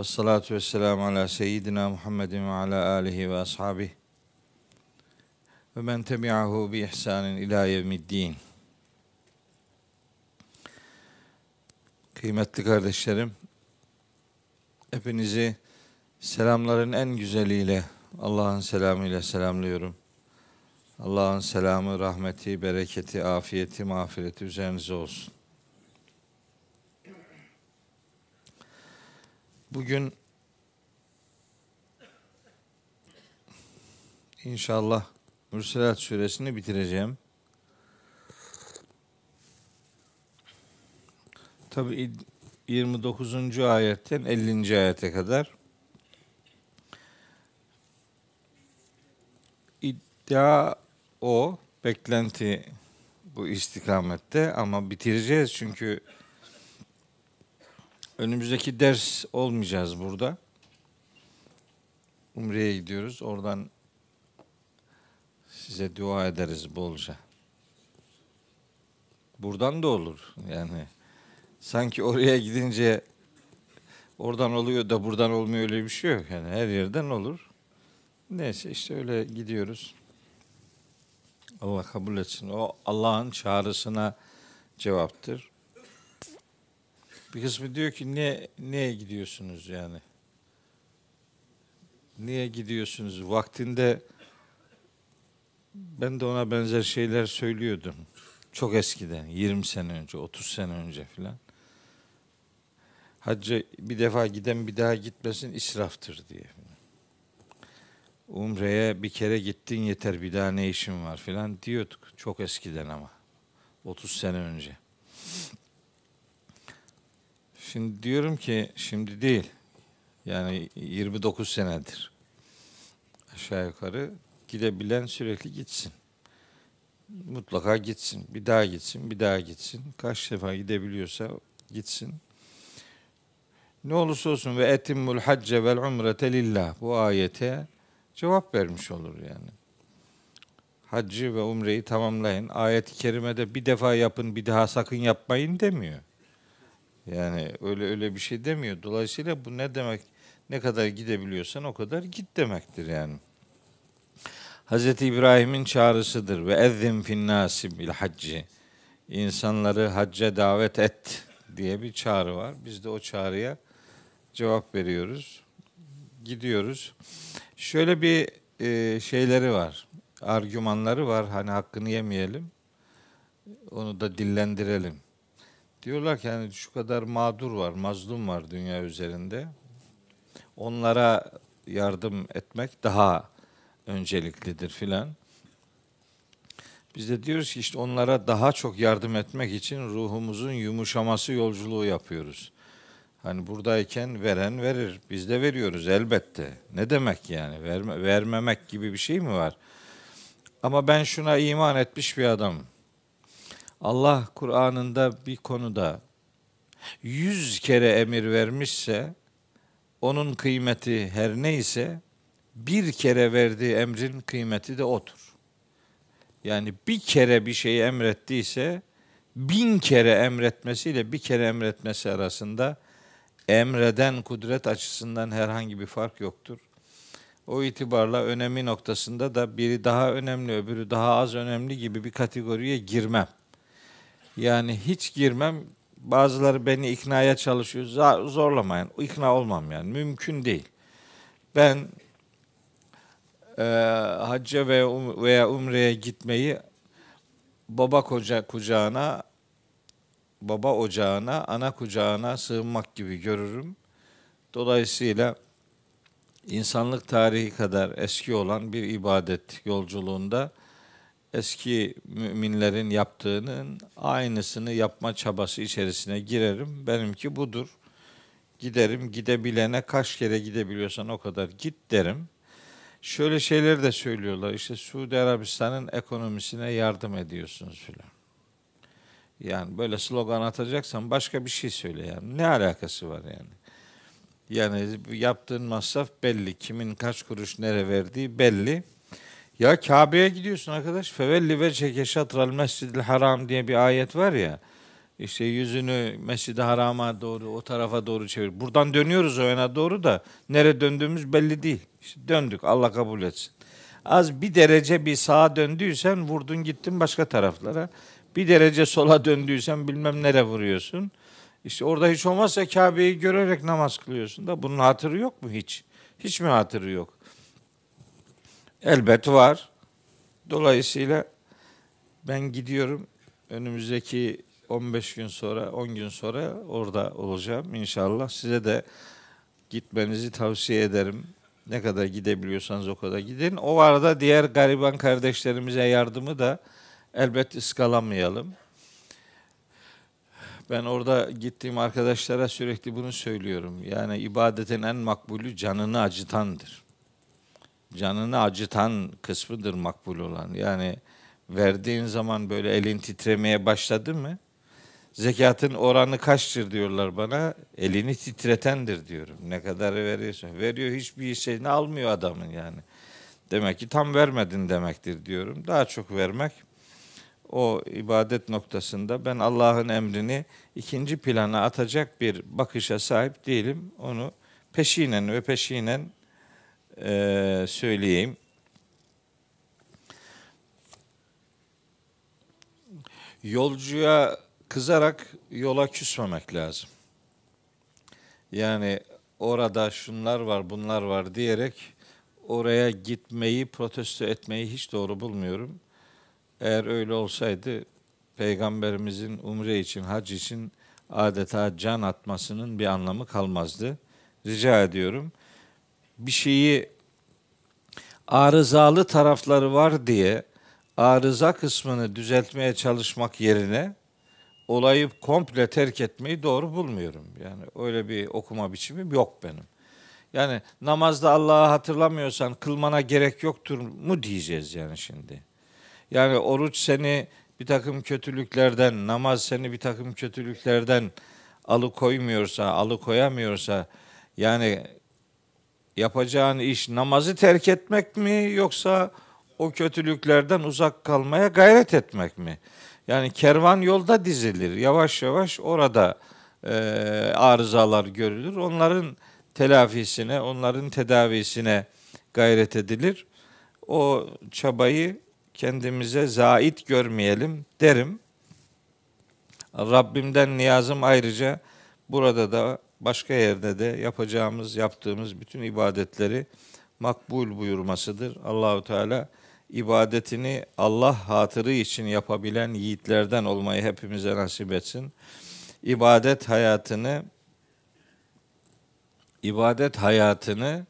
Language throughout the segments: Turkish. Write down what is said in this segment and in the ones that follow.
Ve salatu ve selamu ala seyyidina Muhammedin ve ala alihi ve ashabihi ve men tebi'ahu bi ihsanin ila yevmiddin. Kıymetli kardeşlerim, hepinizi selamların en güzeliyle, Allah'ın selamıyla selamlıyorum. Allah'ın selamı, rahmeti, bereketi, afiyeti, mağfireti üzerinize olsun. Bugün inşallah Mürselat suresini bitireceğim. Tabi 29. ayetten 50. ayete kadar iddia o, beklenti bu istikamette ama bitireceğiz çünkü önümüzdeki ders olmayacağız burada. Umre'ye gidiyoruz. Oradan size dua ederiz bolca. Buradan da olur. Yani sanki oraya gidince oradan oluyor da buradan olmuyor öyle bir şey yok. Yani her yerden olur. Neyse işte öyle gidiyoruz. Allah kabul etsin. O Allah'ın çağrısına cevaptır. Bir kısmı diyor ki ne neye gidiyorsunuz yani? Niye gidiyorsunuz? Vaktinde ben de ona benzer şeyler söylüyordum. Çok eskiden, 20 sene önce, 30 sene önce filan. Hacca bir defa giden bir daha gitmesin israftır diye. Umre'ye bir kere gittin yeter bir daha ne işin var filan diyorduk. Çok eskiden ama. 30 sene önce. Şimdi diyorum ki şimdi değil. Yani 29 senedir. Aşağı yukarı gidebilen sürekli gitsin. Mutlaka gitsin. Bir daha gitsin, bir daha gitsin. Kaç defa gidebiliyorsa gitsin. Ne olursa olsun ve etimmul hacce vel umrete lillah bu ayete cevap vermiş olur yani. Haccı ve umreyi tamamlayın. Ayet-i kerimede bir defa yapın, bir daha sakın yapmayın demiyor. Yani öyle öyle bir şey demiyor. Dolayısıyla bu ne demek? Ne kadar gidebiliyorsan o kadar git demektir yani. Hz. İbrahim'in çağrısıdır ve ezzim fin nasi bil hacci. İnsanları hacca davet et diye bir çağrı var. Biz de o çağrıya cevap veriyoruz. Gidiyoruz. Şöyle bir e, şeyleri var. Argümanları var. Hani hakkını yemeyelim. Onu da dillendirelim. Diyorlar ki hani şu kadar mağdur var, mazlum var dünya üzerinde. Onlara yardım etmek daha önceliklidir filan. Biz de diyoruz ki işte onlara daha çok yardım etmek için ruhumuzun yumuşaması yolculuğu yapıyoruz. Hani buradayken veren verir. Biz de veriyoruz elbette. Ne demek yani? Verme, vermemek gibi bir şey mi var? Ama ben şuna iman etmiş bir adamım. Allah Kur'an'ında bir konuda yüz kere emir vermişse onun kıymeti her neyse bir kere verdiği emrin kıymeti de odur. Yani bir kere bir şeyi emrettiyse bin kere emretmesiyle bir kere emretmesi arasında emreden kudret açısından herhangi bir fark yoktur. O itibarla önemi noktasında da biri daha önemli öbürü daha az önemli gibi bir kategoriye girmem. Yani hiç girmem. Bazıları beni iknaya çalışıyor. Zorlamayın. İkna olmam yani. Mümkün değil. Ben e, hacca veya, um, veya umreye gitmeyi baba koca kucağına baba ocağına, ana kucağına sığınmak gibi görürüm. Dolayısıyla insanlık tarihi kadar eski olan bir ibadet yolculuğunda eski müminlerin yaptığının aynısını yapma çabası içerisine girerim. Benimki budur. giderim. Gidebilene kaç kere gidebiliyorsan o kadar git derim. Şöyle şeyler de söylüyorlar. İşte Suudi Arabistan'ın ekonomisine yardım ediyorsunuz filan. Yani böyle slogan atacaksan başka bir şey söyle yani. Ne alakası var yani? Yani yaptığın masraf belli. Kimin kaç kuruş nere verdiği belli. Ya Kabe'ye gidiyorsun arkadaş. Fevelli ve çekeşatral mescidil haram diye bir ayet var ya. İşte yüzünü Mescid-i Haram'a doğru, o tarafa doğru çevir. Buradan dönüyoruz o yana doğru da nere döndüğümüz belli değil. İşte döndük. Allah kabul etsin. Az bir derece bir sağa döndüysen vurdun gittin başka taraflara. Bir derece sola döndüysen bilmem nere vuruyorsun. İşte orada hiç olmazsa Kabe'yi görerek namaz kılıyorsun da bunun hatırı yok mu hiç? Hiç mi hatırı yok? Elbet var. Dolayısıyla ben gidiyorum. Önümüzdeki 15 gün sonra, 10 gün sonra orada olacağım inşallah. Size de gitmenizi tavsiye ederim. Ne kadar gidebiliyorsanız o kadar gidin. O arada diğer gariban kardeşlerimize yardımı da elbet ıskalamayalım. Ben orada gittiğim arkadaşlara sürekli bunu söylüyorum. Yani ibadetin en makbulü canını acıtandır. Canını acıtan kısmıdır makbul olan. Yani verdiğin zaman böyle elin titremeye başladı mı? Zekatın oranı kaçtır diyorlar bana. Elini titretendir diyorum. Ne kadar veriyorsun? Veriyor hiçbir şeyini almıyor adamın yani. Demek ki tam vermedin demektir diyorum. Daha çok vermek o ibadet noktasında ben Allah'ın emrini ikinci plana atacak bir bakışa sahip değilim. Onu peşinen ve peşinen e, söyleyeyim. Yolcuya kızarak yola küsmemek lazım. Yani orada şunlar var, bunlar var diyerek oraya gitmeyi, protesto etmeyi hiç doğru bulmuyorum. Eğer öyle olsaydı Peygamberimizin umre için, hac için adeta can atmasının bir anlamı kalmazdı. Rica ediyorum. Bir şeyi arızalı tarafları var diye arıza kısmını düzeltmeye çalışmak yerine olayı komple terk etmeyi doğru bulmuyorum. Yani öyle bir okuma biçimim yok benim. Yani namazda Allah'ı hatırlamıyorsan kılmana gerek yoktur mu diyeceğiz yani şimdi. Yani oruç seni bir takım kötülüklerden, namaz seni bir takım kötülüklerden alıkoymuyorsa, alıkoyamıyorsa yani yapacağın iş namazı terk etmek mi yoksa o kötülüklerden uzak kalmaya gayret etmek mi? Yani kervan yolda dizilir. Yavaş yavaş orada e, arızalar görülür. Onların telafisine, onların tedavisine gayret edilir. O çabayı kendimize zait görmeyelim derim. Rabbimden niyazım ayrıca burada da başka yerde de yapacağımız, yaptığımız bütün ibadetleri makbul buyurmasıdır. Allahu Teala ibadetini Allah hatırı için yapabilen yiğitlerden olmayı hepimize nasip etsin. İbadet hayatını ibadet hayatını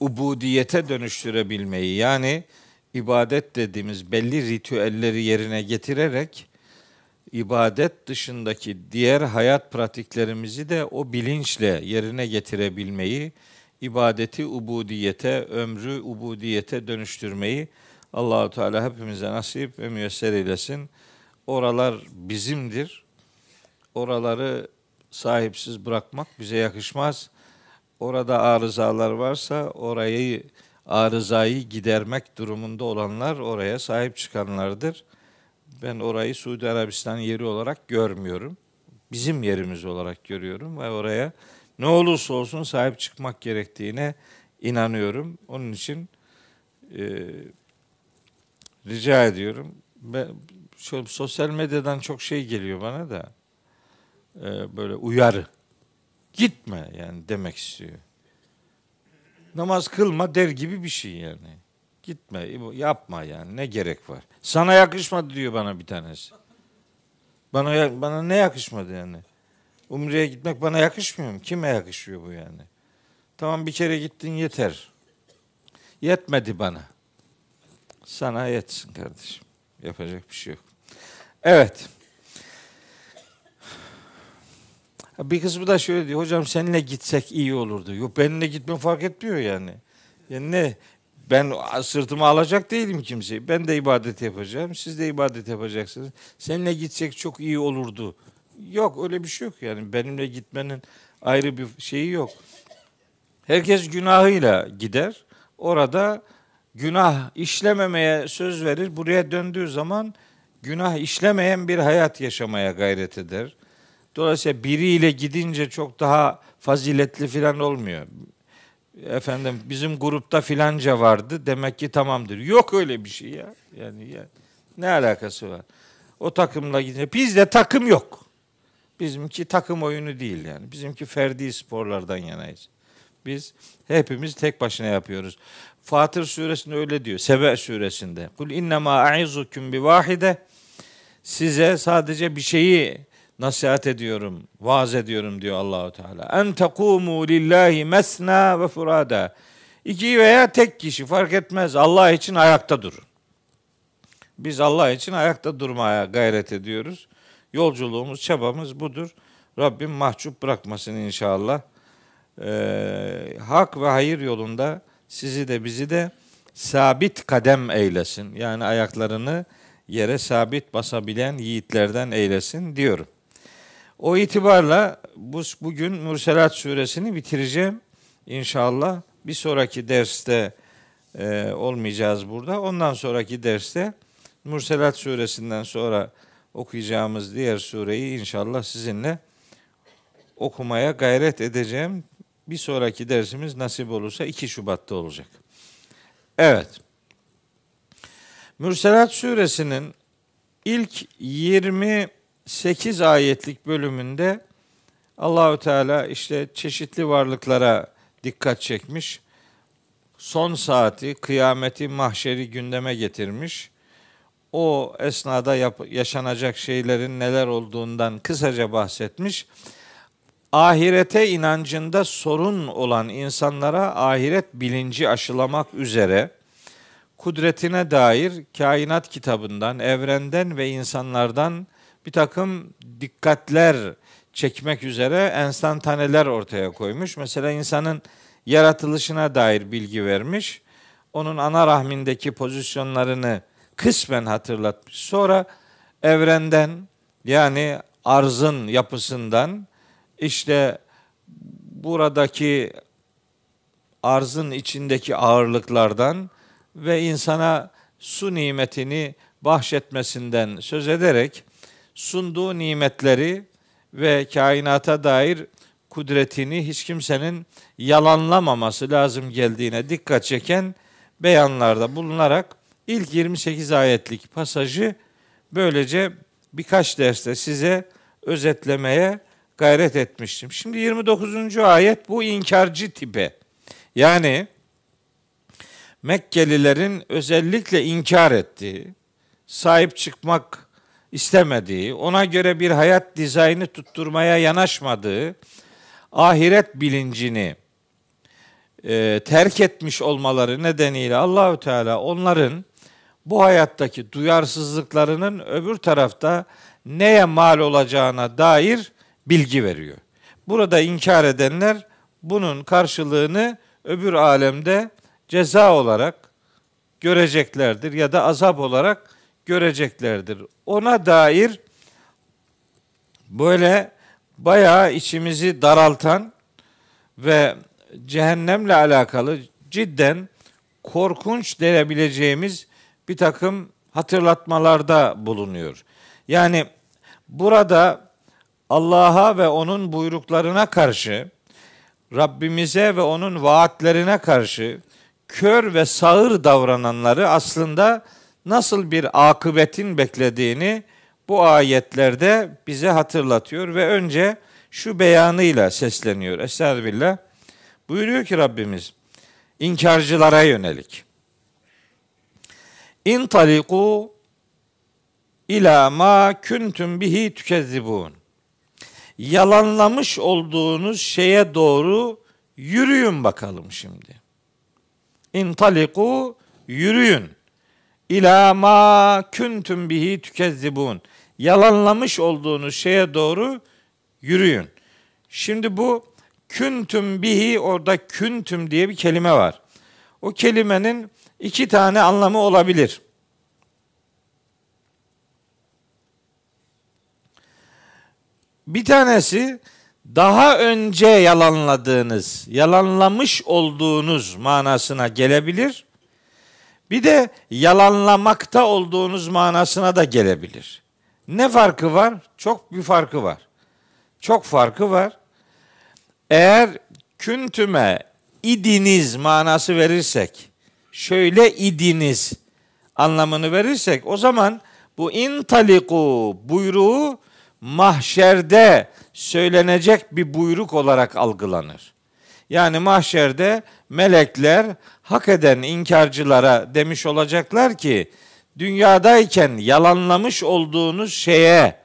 ubudiyete dönüştürebilmeyi yani ibadet dediğimiz belli ritüelleri yerine getirerek ibadet dışındaki diğer hayat pratiklerimizi de o bilinçle yerine getirebilmeyi, ibadeti ubudiyete, ömrü ubudiyete dönüştürmeyi Allahu Teala hepimize nasip ve müyesser eylesin. Oralar bizimdir. Oraları sahipsiz bırakmak bize yakışmaz. Orada arızalar varsa orayı arızayı gidermek durumunda olanlar oraya sahip çıkanlardır. Ben orayı Suudi Arabistan yeri olarak görmüyorum. Bizim yerimiz olarak görüyorum ve oraya ne olursa olsun sahip çıkmak gerektiğine inanıyorum. Onun için e, rica ediyorum. Ben, şöyle sosyal medyadan çok şey geliyor bana da e, böyle uyarı. Gitme yani demek istiyor. Namaz kılma der gibi bir şey yani. Gitme, yapma yani. Ne gerek var? Sana yakışmadı diyor bana bir tanesi. Bana bana ne yakışmadı yani? Umre'ye gitmek bana yakışmıyor mu? Kime yakışıyor bu yani? Tamam bir kere gittin yeter. Yetmedi bana. Sana yetsin kardeşim. Yapacak bir şey yok. Evet. Bir kısmı da şöyle diyor. Hocam seninle gitsek iyi olurdu. Yok benimle gitme fark etmiyor yani. Yani ne? Ben sırtıma alacak değilim kimseyi. Ben de ibadet yapacağım. Siz de ibadet yapacaksınız. Seninle gitsek çok iyi olurdu. Yok öyle bir şey yok yani. Benimle gitmenin ayrı bir şeyi yok. Herkes günahıyla gider. Orada günah işlememeye söz verir. Buraya döndüğü zaman günah işlemeyen bir hayat yaşamaya gayret eder. Dolayısıyla biriyle gidince çok daha faziletli filan olmuyor. Efendim bizim grupta filanca vardı demek ki tamamdır. Yok öyle bir şey ya. Yani ya, ne alakası var? O takımla gidince bizde takım yok. Bizimki takım oyunu değil yani. Bizimki ferdi sporlardan yanayız. Biz hepimiz tek başına yapıyoruz. Fatır suresinde öyle diyor. Sebe suresinde. Kul innema a'izukum bi vahide. Size sadece bir şeyi nasihat ediyorum, vaaz ediyorum diyor Allahu Teala. En tekumu lillahi mesna ve furada. İki veya tek kişi fark etmez. Allah için ayakta durun. Biz Allah için ayakta durmaya gayret ediyoruz. Yolculuğumuz, çabamız budur. Rabbim mahcup bırakmasın inşallah. Ee, hak ve hayır yolunda sizi de bizi de sabit kadem eylesin. Yani ayaklarını yere sabit basabilen yiğitlerden eylesin diyorum. O itibarla bu, bugün Mürselat suresini bitireceğim inşallah. Bir sonraki derste e, olmayacağız burada. Ondan sonraki derste Mürselat suresinden sonra okuyacağımız diğer sureyi inşallah sizinle okumaya gayret edeceğim. Bir sonraki dersimiz nasip olursa 2 Şubat'ta olacak. Evet. Mürselat suresinin ilk 28 ayetlik bölümünde Allahü Teala işte çeşitli varlıklara dikkat çekmiş. Son saati, kıyameti, mahşeri gündeme getirmiş. O esnada yap- yaşanacak şeylerin neler olduğundan kısaca bahsetmiş ahirete inancında sorun olan insanlara ahiret bilinci aşılamak üzere kudretine dair kainat kitabından, evrenden ve insanlardan bir takım dikkatler çekmek üzere enstantaneler ortaya koymuş. Mesela insanın yaratılışına dair bilgi vermiş. Onun ana rahmindeki pozisyonlarını kısmen hatırlatmış. Sonra evrenden yani arzın yapısından işte buradaki arzın içindeki ağırlıklardan ve insana su nimetini bahşetmesinden söz ederek sunduğu nimetleri ve kainata dair kudretini hiç kimsenin yalanlamaması lazım geldiğine dikkat çeken beyanlarda bulunarak ilk 28 ayetlik pasajı böylece birkaç derste size özetlemeye gayret etmiştim. Şimdi 29. ayet bu inkarcı tipe. Yani Mekkelilerin özellikle inkar ettiği, sahip çıkmak istemediği, ona göre bir hayat dizaynı tutturmaya yanaşmadığı ahiret bilincini e, terk etmiş olmaları nedeniyle Allahü Teala onların bu hayattaki duyarsızlıklarının öbür tarafta neye mal olacağına dair bilgi veriyor. Burada inkar edenler bunun karşılığını öbür alemde ceza olarak göreceklerdir ya da azap olarak göreceklerdir. Ona dair böyle bayağı içimizi daraltan ve cehennemle alakalı cidden korkunç denebileceğimiz bir takım hatırlatmalarda bulunuyor. Yani burada Allah'a ve onun buyruklarına karşı, Rabbimize ve onun vaatlerine karşı kör ve sağır davrananları aslında nasıl bir akıbetin beklediğini bu ayetlerde bize hatırlatıyor ve önce şu beyanıyla sesleniyor. Estağfirullah. Buyuruyor ki Rabbimiz inkarcılara yönelik. İntaliku ila ma kuntum bihi tükezzibun yalanlamış olduğunuz şeye doğru yürüyün bakalım şimdi. İntaliku yürüyün. İlâ mâ kuntum bihi tükezzibun. Yalanlamış olduğunuz şeye doğru yürüyün. Şimdi bu küntüm bihi orada küntüm diye bir kelime var. O kelimenin iki tane anlamı olabilir. Bir tanesi daha önce yalanladığınız, yalanlamış olduğunuz manasına gelebilir. Bir de yalanlamakta olduğunuz manasına da gelebilir. Ne farkı var? Çok bir farkı var. Çok farkı var. Eğer küntüme idiniz manası verirsek, şöyle idiniz anlamını verirsek o zaman bu intaliku buyruğu mahşerde söylenecek bir buyruk olarak algılanır. Yani mahşerde melekler hak eden inkarcılara demiş olacaklar ki dünyadayken yalanlamış olduğunuz şeye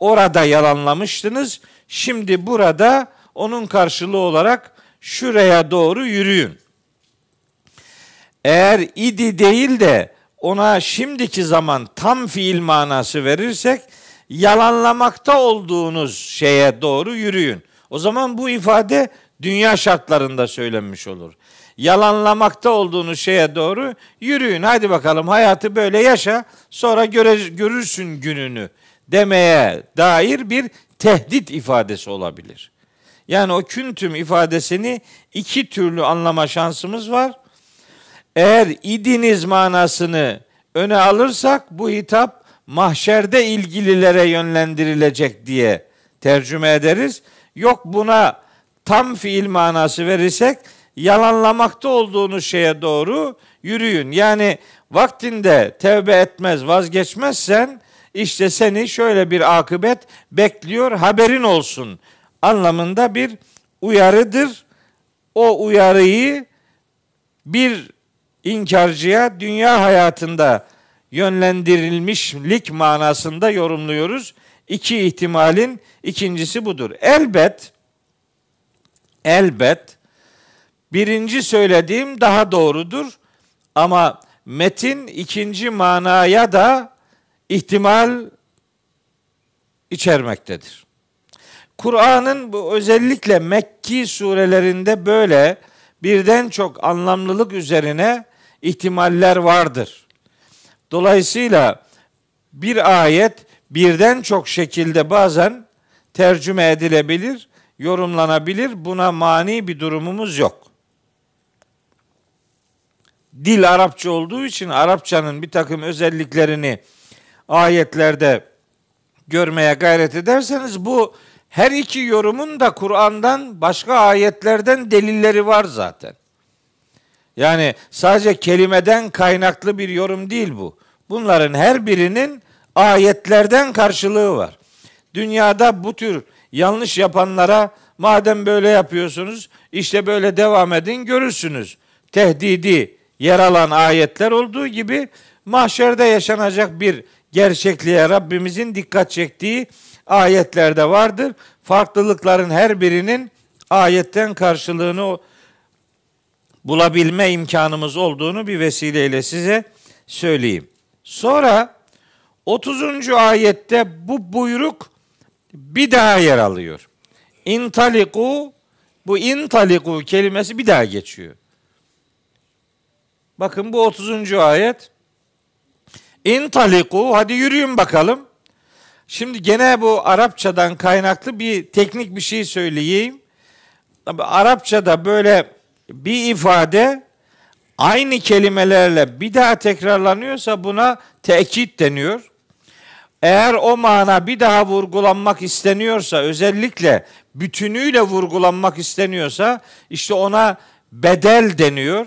orada yalanlamıştınız. Şimdi burada onun karşılığı olarak şuraya doğru yürüyün. Eğer idi değil de ona şimdiki zaman tam fiil manası verirsek yalanlamakta olduğunuz şeye doğru yürüyün. O zaman bu ifade dünya şartlarında söylenmiş olur. Yalanlamakta olduğunuz şeye doğru yürüyün. Hadi bakalım hayatı böyle yaşa sonra göre, görürsün gününü demeye dair bir tehdit ifadesi olabilir. Yani o küntüm ifadesini iki türlü anlama şansımız var. Eğer idiniz manasını öne alırsak bu hitap mahşerde ilgililere yönlendirilecek diye tercüme ederiz. Yok buna tam fiil manası verirsek yalanlamakta olduğunuz şeye doğru yürüyün. Yani vaktinde tevbe etmez, vazgeçmezsen işte seni şöyle bir akıbet bekliyor, haberin olsun anlamında bir uyarıdır. O uyarıyı bir inkarcıya dünya hayatında yönlendirilmişlik manasında yorumluyoruz. İki ihtimalin ikincisi budur. Elbet elbet birinci söylediğim daha doğrudur ama metin ikinci manaya da ihtimal içermektedir. Kur'an'ın bu özellikle Mekki surelerinde böyle birden çok anlamlılık üzerine ihtimaller vardır. Dolayısıyla bir ayet birden çok şekilde bazen tercüme edilebilir, yorumlanabilir. Buna mani bir durumumuz yok. Dil Arapça olduğu için Arapçanın bir takım özelliklerini ayetlerde görmeye gayret ederseniz bu her iki yorumun da Kur'an'dan başka ayetlerden delilleri var zaten. Yani sadece kelimeden kaynaklı bir yorum değil bu. Bunların her birinin ayetlerden karşılığı var. Dünyada bu tür yanlış yapanlara madem böyle yapıyorsunuz işte böyle devam edin görürsünüz. Tehdidi yer alan ayetler olduğu gibi mahşerde yaşanacak bir gerçekliğe Rabbimizin dikkat çektiği ayetlerde vardır. Farklılıkların her birinin ayetten karşılığını bulabilme imkanımız olduğunu bir vesileyle size söyleyeyim. Sonra 30. ayette bu buyruk bir daha yer alıyor. İntaliku bu intaliku kelimesi bir daha geçiyor. Bakın bu 30. ayet. İntaliku hadi yürüyün bakalım. Şimdi gene bu Arapçadan kaynaklı bir teknik bir şey söyleyeyim. Arapçada böyle bir ifade aynı kelimelerle bir daha tekrarlanıyorsa buna tekit deniyor. Eğer o mana bir daha vurgulanmak isteniyorsa, özellikle bütünüyle vurgulanmak isteniyorsa işte ona bedel deniyor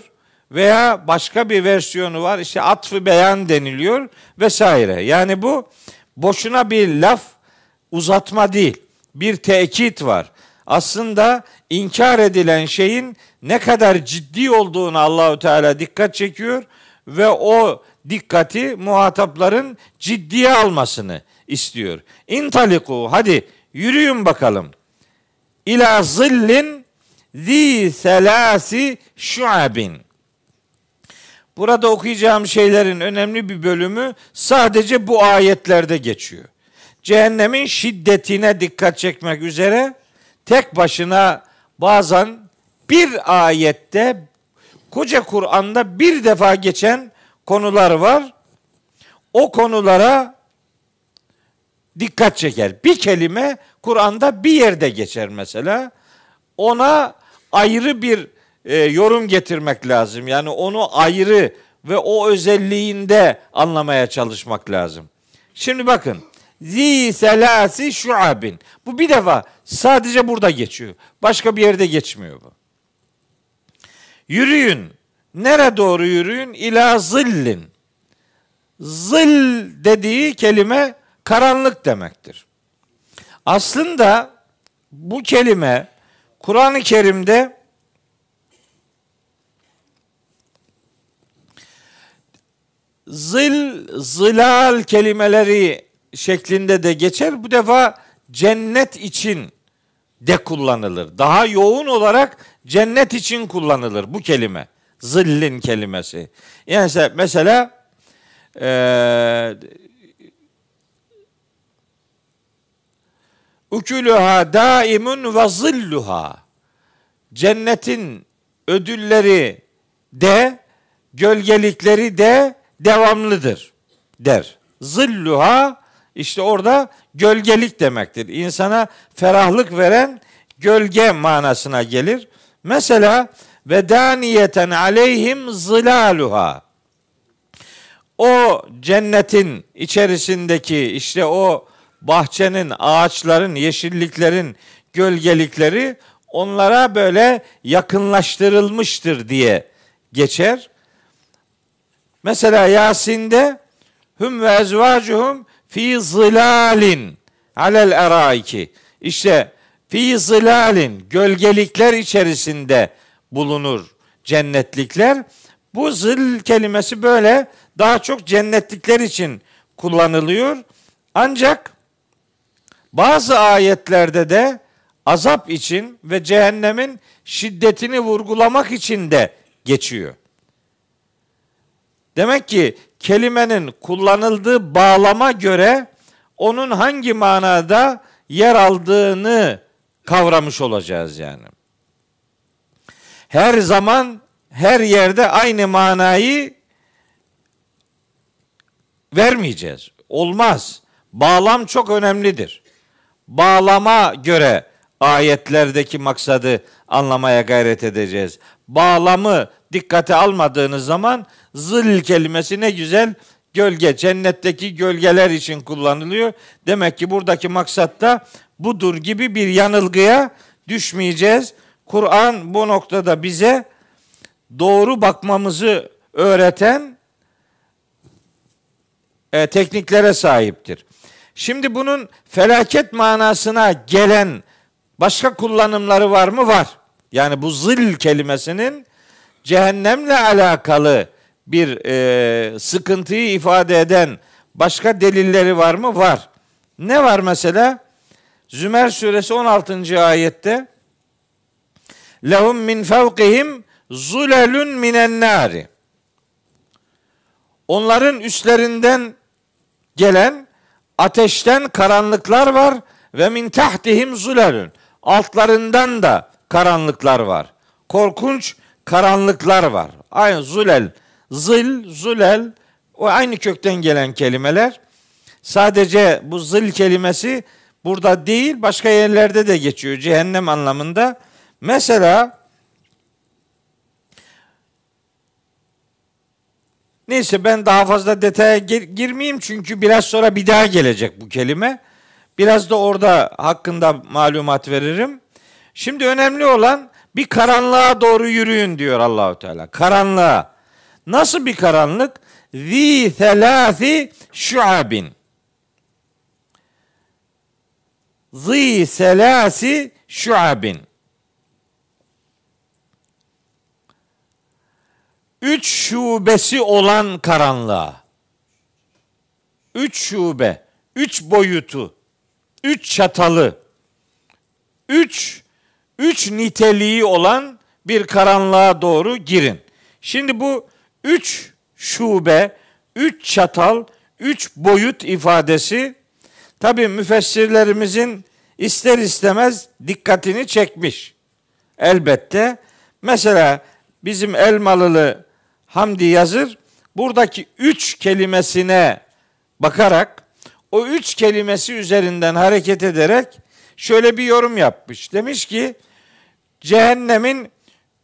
veya başka bir versiyonu var. işte atfı beyan deniliyor vesaire. Yani bu boşuna bir laf uzatma değil. Bir tekit var. Aslında inkar edilen şeyin ne kadar ciddi olduğunu Allahü Teala dikkat çekiyor ve o dikkati muhatapların ciddiye almasını istiyor. İntaliku hadi yürüyün bakalım. İla zillin zi selasi şuabin. Burada okuyacağım şeylerin önemli bir bölümü sadece bu ayetlerde geçiyor. Cehennemin şiddetine dikkat çekmek üzere tek başına bazen bir ayette koca Kur'an'da bir defa geçen konular var. O konulara dikkat çeker. Bir kelime Kur'an'da bir yerde geçer mesela. Ona ayrı bir e, yorum getirmek lazım. Yani onu ayrı ve o özelliğinde anlamaya çalışmak lazım. Şimdi bakın. Zi selasi şuabin. Bu bir defa sadece burada geçiyor. Başka bir yerde geçmiyor bu. Yürüyün. Nere doğru yürüyün? İla zillin. Zil dediği kelime karanlık demektir. Aslında bu kelime Kur'an-ı Kerim'de zil, zilal kelimeleri şeklinde de geçer. Bu defa cennet için de kullanılır. Daha yoğun olarak cennet için kullanılır bu kelime. Zillin kelimesi. Yani mesela e, Ukuluha daimun ve zilluha. Cennetin ödülleri de gölgelikleri de devamlıdır der. Zilluha işte orada gölgelik demektir. İnsana ferahlık veren gölge manasına gelir. Mesela ve daniyeten aleyhim zilaluha. O cennetin içerisindeki işte o bahçenin, ağaçların, yeşilliklerin gölgelikleri onlara böyle yakınlaştırılmıştır diye geçer. Mesela Yasin'de hum ve ezvacuhum fi zilalin alel eraiki. İşte fi zilalin gölgelikler içerisinde bulunur cennetlikler. Bu zil kelimesi böyle daha çok cennetlikler için kullanılıyor. Ancak bazı ayetlerde de azap için ve cehennemin şiddetini vurgulamak için de geçiyor. Demek ki kelimenin kullanıldığı bağlama göre onun hangi manada yer aldığını kavramış olacağız yani. Her zaman her yerde aynı manayı vermeyeceğiz. Olmaz. Bağlam çok önemlidir. Bağlama göre ayetlerdeki maksadı anlamaya gayret edeceğiz. Bağlamı dikkate almadığınız zaman zil kelimesi ne güzel gölge, cennetteki gölgeler için kullanılıyor. Demek ki buradaki maksat da budur gibi bir yanılgıya düşmeyeceğiz. Kur'an bu noktada bize doğru bakmamızı öğreten e, tekniklere sahiptir. Şimdi bunun felaket manasına gelen başka kullanımları var mı? Var. Yani bu zil kelimesinin cehennemle alakalı bir e, sıkıntıyı ifade eden başka delilleri var mı? Var. Ne var mesela? Zümer suresi 16. ayette lehum min fevkihim zulelun minen nari. Onların üstlerinden gelen ateşten karanlıklar var ve min tahtihim zulelun. Altlarından da karanlıklar var. Korkunç karanlıklar var. Aynı zulel, zil, zulel o aynı kökten gelen kelimeler. Sadece bu zil kelimesi burada değil başka yerlerde de geçiyor cehennem anlamında. Mesela Neyse ben daha fazla detaya gir, girmeyeyim çünkü biraz sonra bir daha gelecek bu kelime. Biraz da orada hakkında malumat veririm. Şimdi önemli olan bir karanlığa doğru yürüyün diyor Allahu Teala. Karanlığa. Nasıl bir karanlık? Zi selasi şuabin. Zi selasi şuabin. üç şubesi olan karanlığa, üç şube, üç boyutu, üç çatalı, üç, üç niteliği olan bir karanlığa doğru girin. Şimdi bu üç şube, üç çatal, üç boyut ifadesi tabi müfessirlerimizin ister istemez dikkatini çekmiş. Elbette. Mesela bizim Elmalılı Hamdi Yazır buradaki üç kelimesine bakarak o üç kelimesi üzerinden hareket ederek şöyle bir yorum yapmış. Demiş ki cehennemin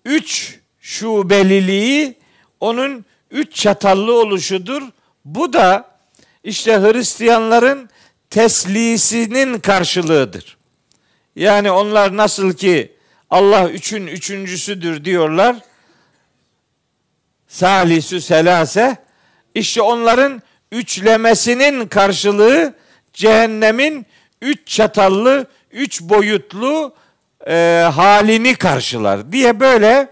üç şubeliliği onun üç çatallı oluşudur. Bu da işte Hristiyanların teslisinin karşılığıdır. Yani onlar nasıl ki Allah üçün üçüncüsüdür diyorlar. Salisü selase işte onların üçlemesinin karşılığı cehennemin üç çatallı, üç boyutlu e, halini karşılar diye böyle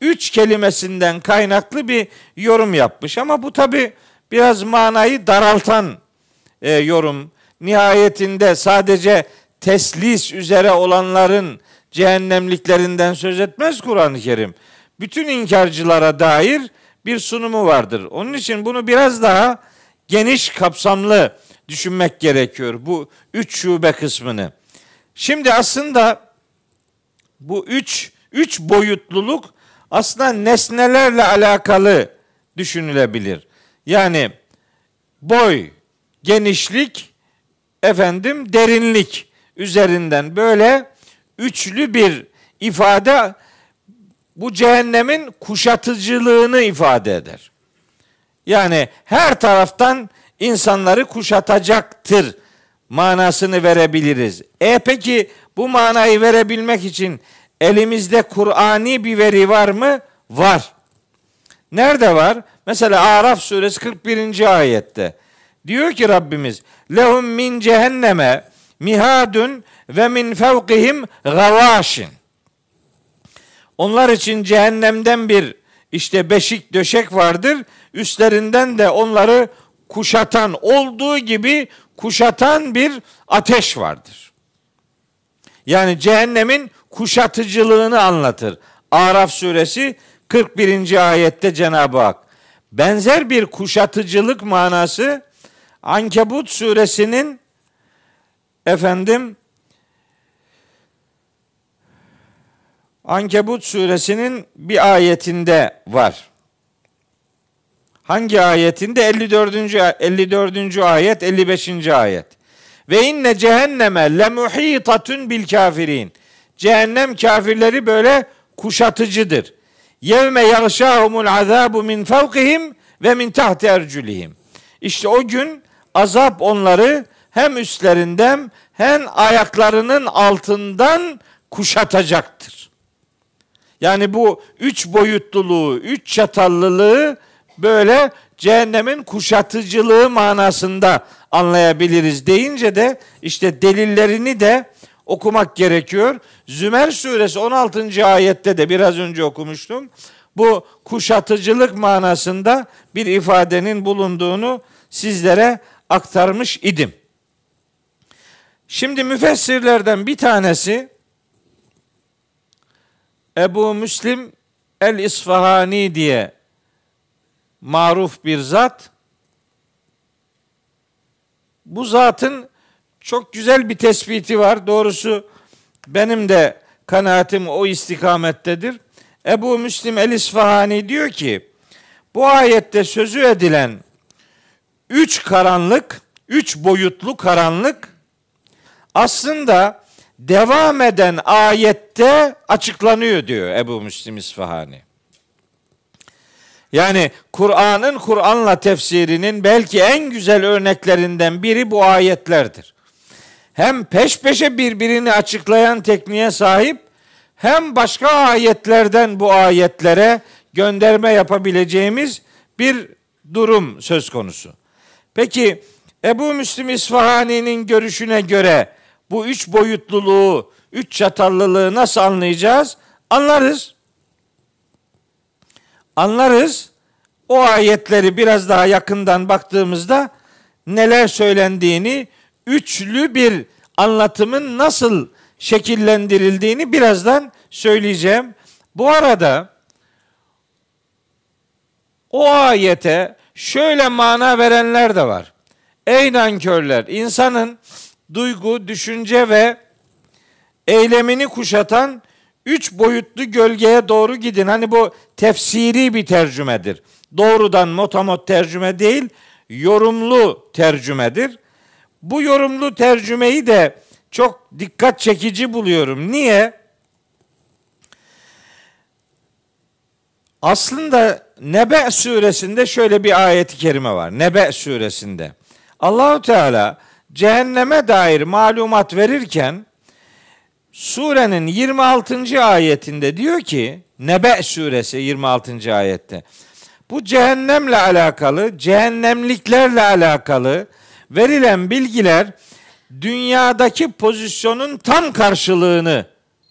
üç kelimesinden kaynaklı bir yorum yapmış. Ama bu tabi biraz manayı daraltan e, yorum. Nihayetinde sadece teslis üzere olanların cehennemliklerinden söz etmez Kur'an-ı Kerim. Bütün inkarcılara dair bir sunumu vardır. Onun için bunu biraz daha geniş kapsamlı düşünmek gerekiyor bu üç şube kısmını. Şimdi aslında bu üç, üç boyutluluk aslında nesnelerle alakalı düşünülebilir. Yani boy, genişlik, efendim derinlik üzerinden böyle üçlü bir ifade bu cehennemin kuşatıcılığını ifade eder. Yani her taraftan insanları kuşatacaktır manasını verebiliriz. E peki bu manayı verebilmek için elimizde Kur'ani bir veri var mı? Var. Nerede var? Mesela Araf suresi 41. ayette. Diyor ki Rabbimiz lehum min cehenneme mihadun ve min fevkihim gavaşin. Onlar için cehennemden bir işte beşik döşek vardır. Üstlerinden de onları kuşatan olduğu gibi kuşatan bir ateş vardır. Yani cehennemin kuşatıcılığını anlatır. Araf suresi 41. ayette Cenab-ı Hak benzer bir kuşatıcılık manası Ankebut suresinin efendim Ankebut suresinin bir ayetinde var. Hangi ayetinde? 54. 54. ayet, 55. ayet. Ve inne cehenneme le muhitatun bil kafirin. Cehennem kafirleri böyle kuşatıcıdır. Yevme yağşahumul azabu min fevkihim ve min tahti erculihim. İşte o gün azap onları hem üstlerinden hem ayaklarının altından kuşatacaktır. Yani bu üç boyutluluğu, üç çatallılığı böyle cehennemin kuşatıcılığı manasında anlayabiliriz deyince de işte delillerini de okumak gerekiyor. Zümer suresi 16. ayette de biraz önce okumuştum. Bu kuşatıcılık manasında bir ifadenin bulunduğunu sizlere aktarmış idim. Şimdi müfessirlerden bir tanesi Ebu Müslim el İsfahani diye maruf bir zat. Bu zatın çok güzel bir tespiti var. Doğrusu benim de kanaatim o istikamettedir. Ebu Müslim el-İsfahani diyor ki bu ayette sözü edilen üç karanlık, üç boyutlu karanlık aslında devam eden ayette açıklanıyor diyor Ebu Müslim İsfahani. Yani Kur'an'ın Kur'an'la tefsirinin belki en güzel örneklerinden biri bu ayetlerdir. Hem peş peşe birbirini açıklayan tekniğe sahip hem başka ayetlerden bu ayetlere gönderme yapabileceğimiz bir durum söz konusu. Peki Ebu Müslim İsfahani'nin görüşüne göre bu üç boyutluluğu, üç çatallılığı nasıl anlayacağız? Anlarız. Anlarız. O ayetleri biraz daha yakından baktığımızda neler söylendiğini, üçlü bir anlatımın nasıl şekillendirildiğini birazdan söyleyeceğim. Bu arada o ayete şöyle mana verenler de var. Ey nankörler, insanın duygu, düşünce ve eylemini kuşatan üç boyutlu gölgeye doğru gidin. Hani bu tefsiri bir tercümedir. Doğrudan motamot tercüme değil, yorumlu tercümedir. Bu yorumlu tercümeyi de çok dikkat çekici buluyorum. Niye? Aslında Nebe suresinde şöyle bir ayeti kerime var. Nebe suresinde. Allahu Teala cehenneme dair malumat verirken surenin 26. ayetinde diyor ki Nebe suresi 26. ayette bu cehennemle alakalı, cehennemliklerle alakalı verilen bilgiler dünyadaki pozisyonun tam karşılığını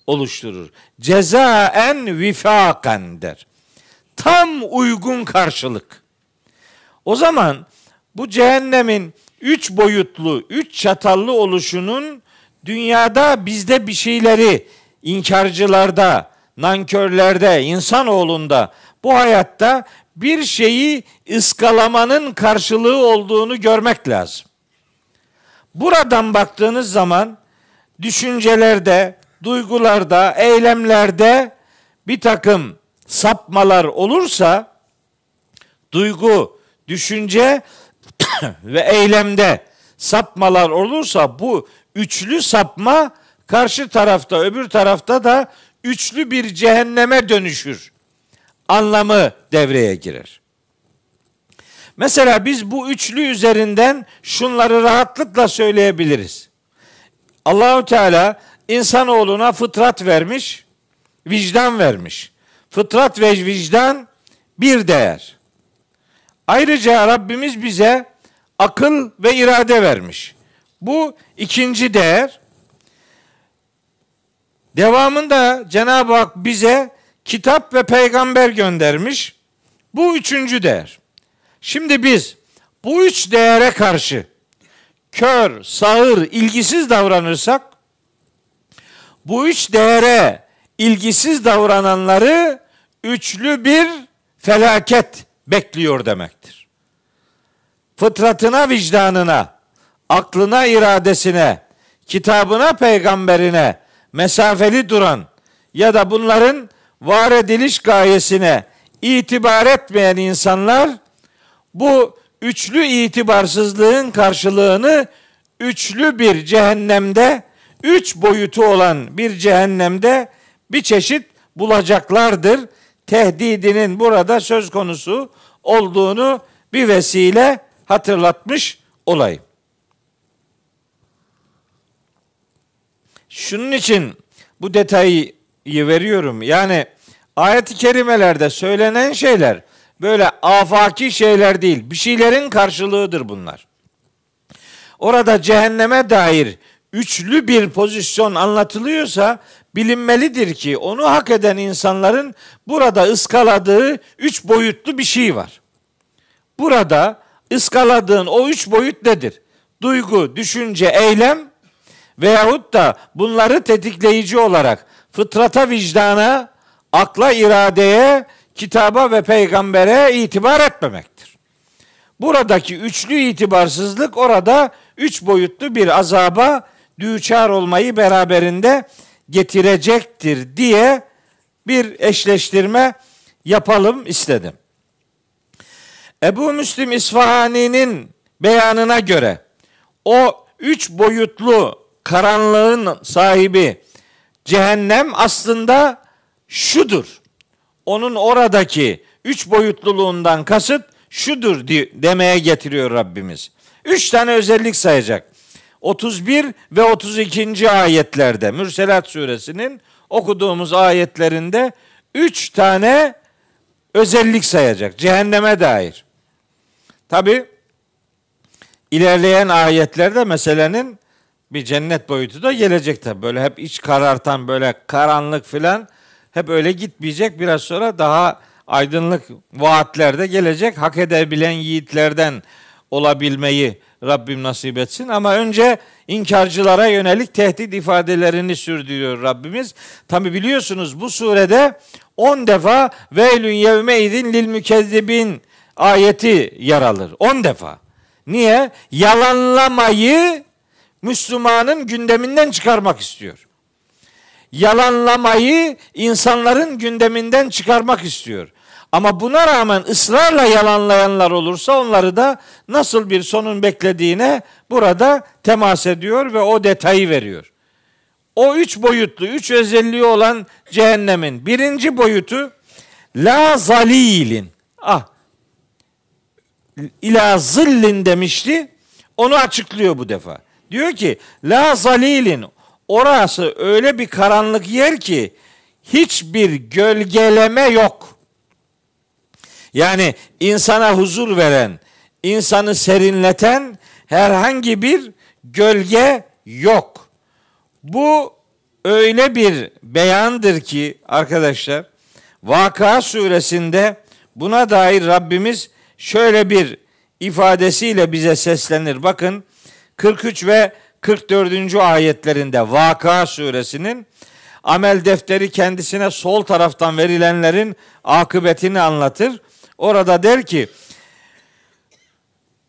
oluşturur. Cezaen vifaken der. Tam uygun karşılık. O zaman bu cehennemin üç boyutlu, üç çatallı oluşunun dünyada bizde bir şeyleri inkarcılarda, nankörlerde, insanoğlunda bu hayatta bir şeyi ıskalamanın karşılığı olduğunu görmek lazım. Buradan baktığınız zaman düşüncelerde, duygularda, eylemlerde bir takım sapmalar olursa duygu, düşünce ve eylemde sapmalar olursa bu üçlü sapma karşı tarafta öbür tarafta da üçlü bir cehenneme dönüşür. Anlamı devreye girer. Mesela biz bu üçlü üzerinden şunları rahatlıkla söyleyebiliriz. Allahu Teala insanoğluna fıtrat vermiş, vicdan vermiş. Fıtrat ve vicdan bir değer. Ayrıca Rabbimiz bize akıl ve irade vermiş. Bu ikinci değer. Devamında Cenab-ı Hak bize kitap ve peygamber göndermiş. Bu üçüncü değer. Şimdi biz bu üç değere karşı kör, sağır, ilgisiz davranırsak bu üç değere ilgisiz davrananları üçlü bir felaket bekliyor demektir. Fıtratına, vicdanına, aklına, iradesine, kitabına, peygamberine mesafeli duran ya da bunların var ediliş gayesine itibar etmeyen insanlar bu üçlü itibarsızlığın karşılığını üçlü bir cehennemde, üç boyutu olan bir cehennemde bir çeşit bulacaklardır. Tehdidinin burada söz konusu olduğunu bir vesile hatırlatmış olayım. Şunun için bu detayı veriyorum. Yani ayet-i kerimelerde söylenen şeyler böyle afaki şeyler değil. Bir şeylerin karşılığıdır bunlar. Orada cehenneme dair üçlü bir pozisyon anlatılıyorsa bilinmelidir ki onu hak eden insanların burada ıskaladığı üç boyutlu bir şey var. Burada ıskaladığın o üç boyut nedir? Duygu, düşünce, eylem veyahut da bunları tetikleyici olarak fıtrata, vicdana, akla, iradeye, kitaba ve peygambere itibar etmemektir. Buradaki üçlü itibarsızlık orada üç boyutlu bir azaba düçar olmayı beraberinde getirecektir diye bir eşleştirme yapalım istedim. Ebu Müslim İsfahani'nin beyanına göre o üç boyutlu karanlığın sahibi cehennem aslında şudur. Onun oradaki üç boyutluluğundan kasıt şudur demeye getiriyor Rabbimiz. Üç tane özellik sayacak. 31 ve 32. ayetlerde Mürselat suresinin okuduğumuz ayetlerinde üç tane özellik sayacak cehenneme dair. Tabi ilerleyen ayetlerde meselenin bir cennet boyutu da gelecek tabi. Böyle hep iç karartan böyle karanlık filan hep öyle gitmeyecek. Biraz sonra daha aydınlık vaatler de gelecek. Hak edebilen yiğitlerden olabilmeyi Rabbim nasip etsin. Ama önce inkarcılara yönelik tehdit ifadelerini sürdürüyor Rabbimiz. Tabi biliyorsunuz bu surede 10 defa veylün yevme idin lil mükezzibin ayeti yer alır. 10 defa. Niye? Yalanlamayı Müslümanın gündeminden çıkarmak istiyor. yalanlamayı insanların gündeminden çıkarmak istiyor. Ama buna rağmen ısrarla yalanlayanlar olursa onları da nasıl bir sonun beklediğine burada temas ediyor ve o detayı veriyor. O üç boyutlu, üç özelliği olan cehennemin birinci boyutu la zalilin. Ah, ila zillin demişti. Onu açıklıyor bu defa. Diyor ki la zalilin orası öyle bir karanlık yer ki hiçbir gölgeleme yok. Yani insana huzur veren, insanı serinleten herhangi bir gölge yok. Bu öyle bir beyandır ki arkadaşlar Vaka suresinde buna dair Rabbimiz şöyle bir ifadesiyle bize seslenir. Bakın 43 ve 44. ayetlerinde Vaka suresinin amel defteri kendisine sol taraftan verilenlerin akıbetini anlatır. Orada der ki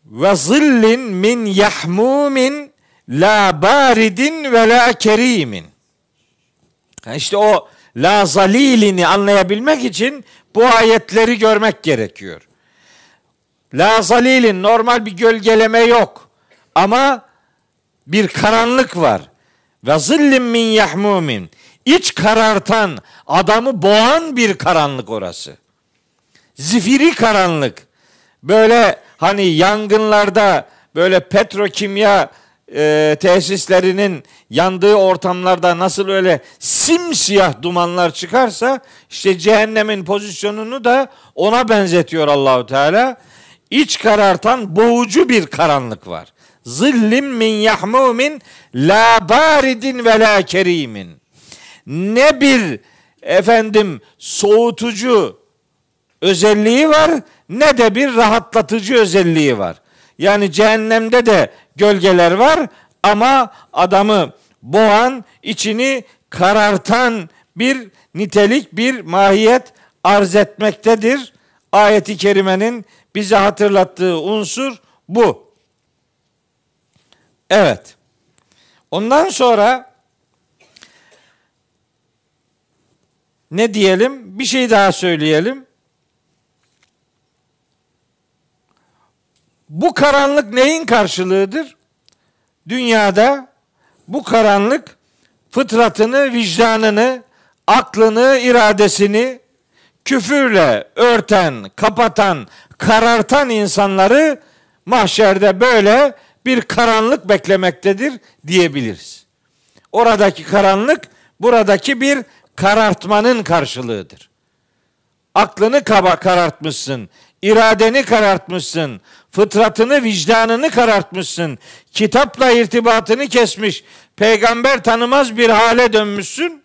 ve zillin min yahmumin la baridin ve la kerimin. İşte o la zalilini anlayabilmek için bu ayetleri görmek gerekiyor. La zalilin normal bir gölgeleme yok. Ama bir karanlık var. Ve zillim min yahmumin. İç karartan, adamı boğan bir karanlık orası. Zifiri karanlık. Böyle hani yangınlarda böyle petrokimya e, tesislerinin yandığı ortamlarda nasıl öyle simsiyah dumanlar çıkarsa işte cehennemin pozisyonunu da ona benzetiyor Allahu Teala. İç karartan boğucu bir karanlık var. Zillim min yahmumin la baridin ve la kerimin. Ne bir efendim soğutucu özelliği var ne de bir rahatlatıcı özelliği var. Yani cehennemde de gölgeler var ama adamı boğan, içini karartan bir nitelik, bir mahiyet arz etmektedir. Ayeti kerimenin bize hatırlattığı unsur bu. Evet. Ondan sonra ne diyelim? Bir şey daha söyleyelim. Bu karanlık neyin karşılığıdır? Dünyada bu karanlık fıtratını, vicdanını, aklını, iradesini küfürle örten, kapatan, karartan insanları mahşerde böyle bir karanlık beklemektedir diyebiliriz. Oradaki karanlık buradaki bir karartmanın karşılığıdır. Aklını kaba karartmışsın, iradeni karartmışsın, fıtratını, vicdanını karartmışsın. Kitapla irtibatını kesmiş, peygamber tanımaz bir hale dönmüşsün.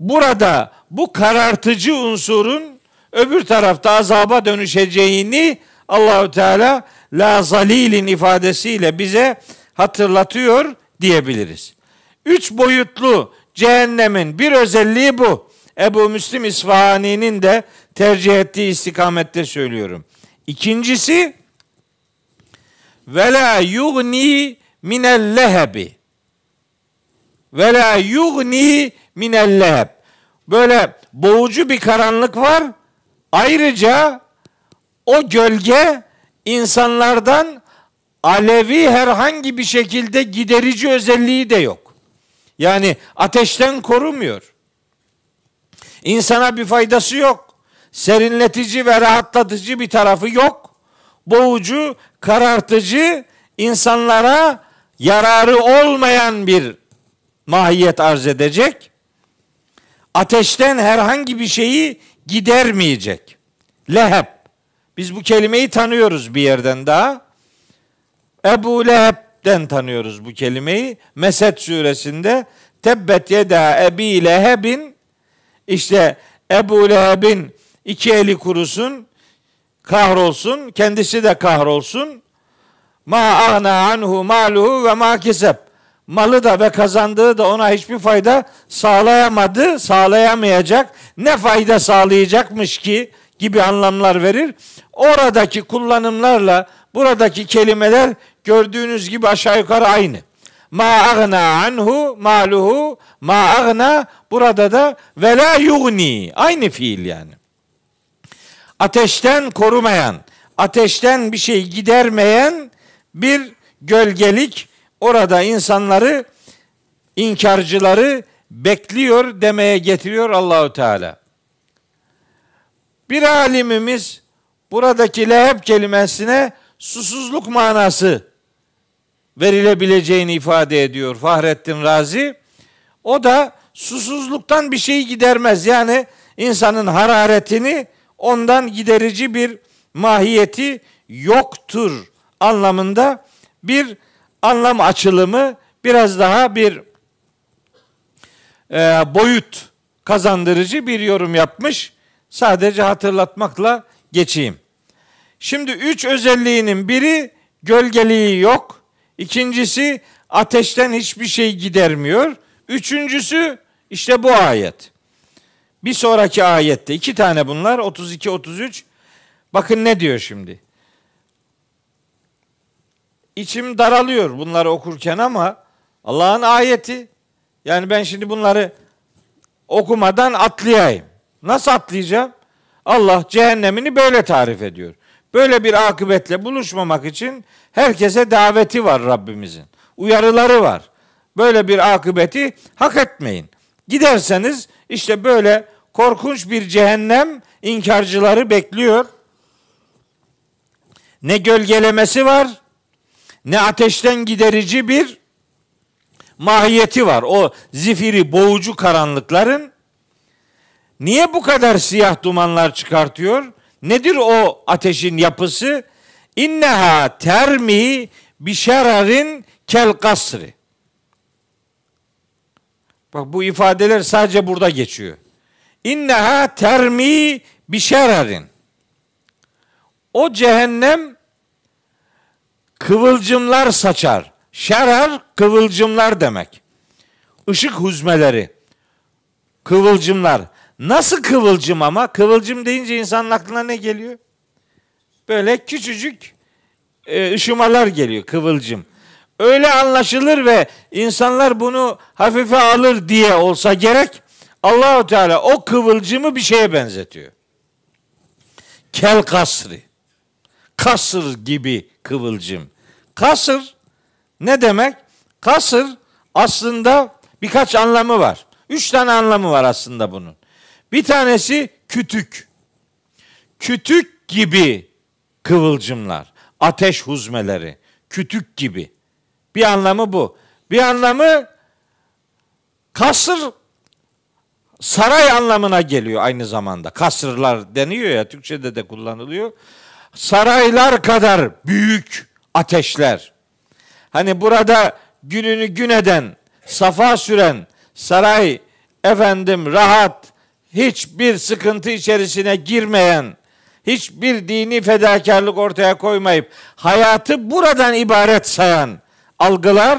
Burada bu karartıcı unsurun öbür tarafta azaba dönüşeceğini Allahü Teala la zalilin ifadesiyle bize hatırlatıyor diyebiliriz. Üç boyutlu cehennemin bir özelliği bu. Ebu Müslim İsfahani'nin de tercih ettiği istikamette söylüyorum. İkincisi ve la yugni minel lehebi ve la yugni minel leheb. Böyle boğucu bir karanlık var. Ayrıca o gölge insanlardan alevi herhangi bir şekilde giderici özelliği de yok. Yani ateşten korumuyor. İnsana bir faydası yok. Serinletici ve rahatlatıcı bir tarafı yok. Boğucu, karartıcı, insanlara yararı olmayan bir mahiyet arz edecek. Ateşten herhangi bir şeyi gidermeyecek. Leheb. Biz bu kelimeyi tanıyoruz bir yerden daha. Ebu Leheb'den tanıyoruz bu kelimeyi. Mesed suresinde Tebbet yeda ebi lehebin işte Ebu Leheb'in iki eli kurusun, kahrolsun, kendisi de kahrolsun. Ma agna anhu maluhu ve ma keseb. Malı da ve kazandığı da ona hiçbir fayda sağlayamadı, sağlayamayacak. Ne fayda sağlayacakmış ki gibi anlamlar verir. Oradaki kullanımlarla buradaki kelimeler gördüğünüz gibi aşağı yukarı aynı. Ma agna anhu maluhu Ma agna burada da ve la yugni. Aynı fiil yani. Ateşten korumayan, ateşten bir şey gidermeyen bir gölgelik orada insanları inkarcıları bekliyor demeye getiriyor Allahu Teala. Bir alimimiz buradaki leheb kelimesine susuzluk manası verilebileceğini ifade ediyor Fahrettin Razi. O da susuzluktan bir şey gidermez. Yani insanın hararetini ondan giderici bir mahiyeti yoktur anlamında bir anlam açılımı biraz daha bir e, boyut kazandırıcı bir yorum yapmış. Sadece hatırlatmakla geçeyim. Şimdi üç özelliğinin biri gölgeliği yok. İkincisi ateşten hiçbir şey gidermiyor. Üçüncüsü işte bu ayet. Bir sonraki ayette iki tane bunlar 32 33. Bakın ne diyor şimdi. İçim daralıyor bunları okurken ama Allah'ın ayeti. Yani ben şimdi bunları okumadan atlayayım. Nasıl atlayacağım? Allah cehennemini böyle tarif ediyor. Böyle bir akıbetle buluşmamak için herkese daveti var Rabbimizin. Uyarıları var. Böyle bir akıbeti hak etmeyin. Giderseniz işte böyle korkunç bir cehennem inkarcıları bekliyor. Ne gölgelemesi var, ne ateşten giderici bir mahiyeti var. O zifiri boğucu karanlıkların niye bu kadar siyah dumanlar çıkartıyor? Nedir o ateşin yapısı? İnneha termi bişerarin kel kasri. Bak bu ifadeler sadece burada geçiyor. İnneha termi bişerarin. O cehennem kıvılcımlar saçar. Şerar kıvılcımlar demek. Işık huzmeleri. Kıvılcımlar. Nasıl kıvılcım ama? Kıvılcım deyince insanın aklına ne geliyor? Böyle küçücük e, ışımalar geliyor kıvılcım. Öyle anlaşılır ve insanlar bunu hafife alır diye olsa gerek Allahu Teala o kıvılcımı bir şeye benzetiyor. Kel kasri. Kasır gibi kıvılcım. Kasır ne demek? Kasır aslında birkaç anlamı var. Üç tane anlamı var aslında bunun. Bir tanesi kütük. Kütük gibi kıvılcımlar, ateş huzmeleri, kütük gibi. Bir anlamı bu. Bir anlamı kasır saray anlamına geliyor aynı zamanda. Kasırlar deniyor ya Türkçede de kullanılıyor. Saraylar kadar büyük ateşler. Hani burada gününü gün eden, safa süren, saray efendim rahat, hiçbir sıkıntı içerisine girmeyen, hiçbir dini fedakarlık ortaya koymayıp hayatı buradan ibaret sayan algılar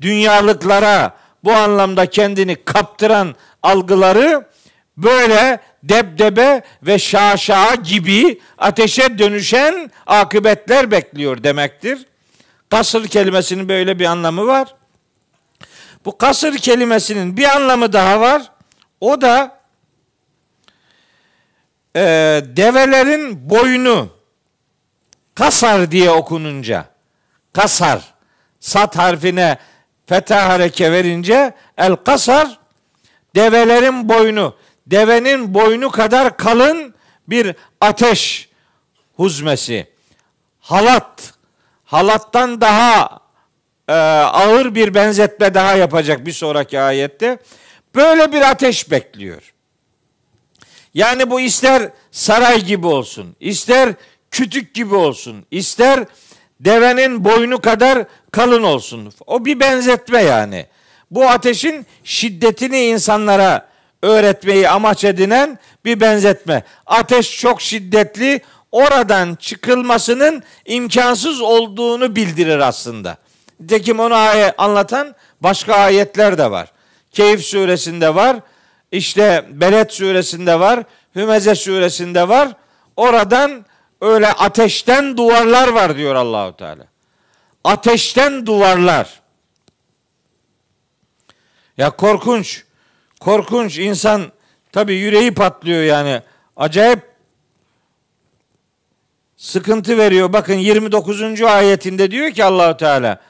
dünyalıklara bu anlamda kendini kaptıran algıları böyle debdebe ve şaşa gibi ateşe dönüşen akıbetler bekliyor demektir. Kasır kelimesinin böyle bir anlamı var. Bu kasır kelimesinin bir anlamı daha var. O da e, develerin boynu kasar diye okununca kasar sat harfine fetha hareke verince el kasar develerin boynu devenin boynu kadar kalın bir ateş huzmesi halat halattan daha e, ağır bir benzetme daha yapacak bir sonraki ayette böyle bir ateş bekliyor. Yani bu ister saray gibi olsun, ister kütük gibi olsun, ister devenin boynu kadar kalın olsun. O bir benzetme yani. Bu ateşin şiddetini insanlara öğretmeyi amaç edinen bir benzetme. Ateş çok şiddetli, oradan çıkılmasının imkansız olduğunu bildirir aslında. Nitekim onu anlatan başka ayetler de var. Keyif suresinde var, işte Beled suresinde var, Hümeze suresinde var. Oradan öyle ateşten duvarlar var diyor Allahu Teala. Ateşten duvarlar. Ya korkunç. Korkunç insan tabi yüreği patlıyor yani. Acayip sıkıntı veriyor. Bakın 29. ayetinde diyor ki Allahu Teala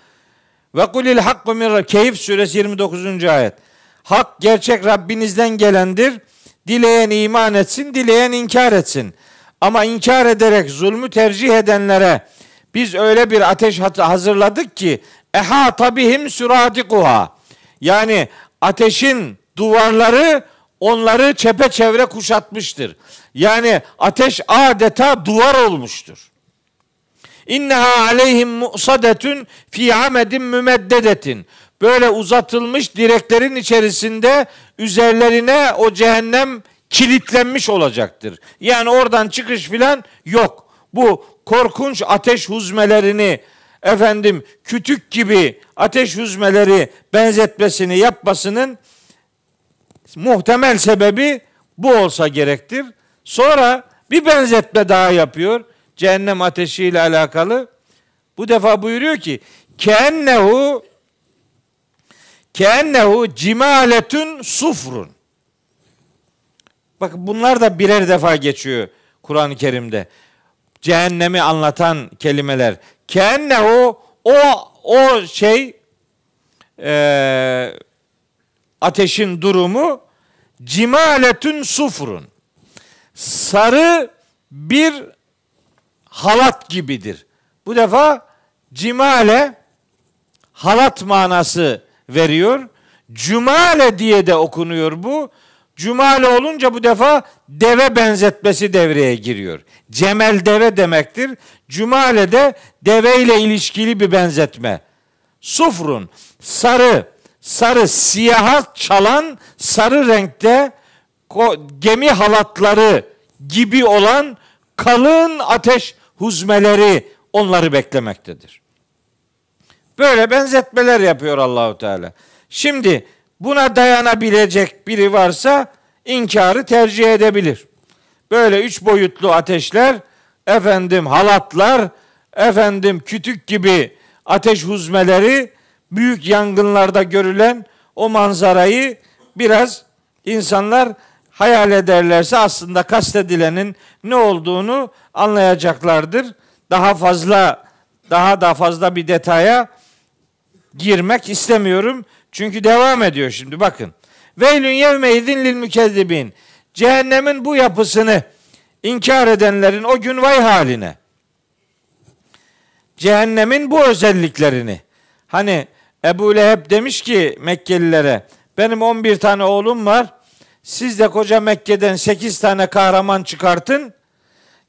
ve kulil hakku min Keyif suresi 29. ayet. Hak gerçek Rabbinizden gelendir. Dileyen iman etsin, dileyen inkar etsin. Ama inkar ederek zulmü tercih edenlere biz öyle bir ateş hazırladık ki eha tabihim suradikuha. Yani ateşin duvarları onları çepeçevre kuşatmıştır. Yani ateş adeta duvar olmuştur. İnneha aleyhim musadetun fi amedin mümeddedetin. Böyle uzatılmış direklerin içerisinde üzerlerine o cehennem kilitlenmiş olacaktır. Yani oradan çıkış filan yok. Bu korkunç ateş huzmelerini efendim kütük gibi ateş huzmeleri benzetmesini yapmasının muhtemel sebebi bu olsa gerektir. Sonra bir benzetme daha yapıyor. Cehennem ateşiyle alakalı. Bu defa buyuruyor ki kennehu kennehu cimaletun sufrun. Bakın bunlar da birer defa geçiyor Kur'an-ı Kerim'de. Cehennemi anlatan kelimeler. Kennehu o o şey e, ateşin durumu cimaletün sufrun. Sarı bir halat gibidir. Bu defa cimale halat manası veriyor. Cumale diye de okunuyor bu. Cumale olunca bu defa deve benzetmesi devreye giriyor. Cemel deve demektir. Cumale de deve ile ilişkili bir benzetme. Sufrun sarı, sarı siyaha çalan sarı renkte gemi halatları gibi olan kalın ateş huzmeleri onları beklemektedir. Böyle benzetmeler yapıyor Allahu Teala. Şimdi buna dayanabilecek biri varsa inkarı tercih edebilir. Böyle üç boyutlu ateşler, efendim halatlar, efendim kütük gibi ateş huzmeleri, büyük yangınlarda görülen o manzarayı biraz insanlar hayal ederlerse aslında kastedilenin ne olduğunu anlayacaklardır. Daha fazla daha da fazla bir detaya girmek istemiyorum. Çünkü devam ediyor şimdi bakın. Veylün yevme idin lil mükezzibin. Cehennemin bu yapısını inkar edenlerin o gün vay haline. Cehennemin bu özelliklerini. Hani Ebu Leheb demiş ki Mekkelilere benim 11 tane oğlum var. Siz de koca Mekke'den 8 tane kahraman çıkartın.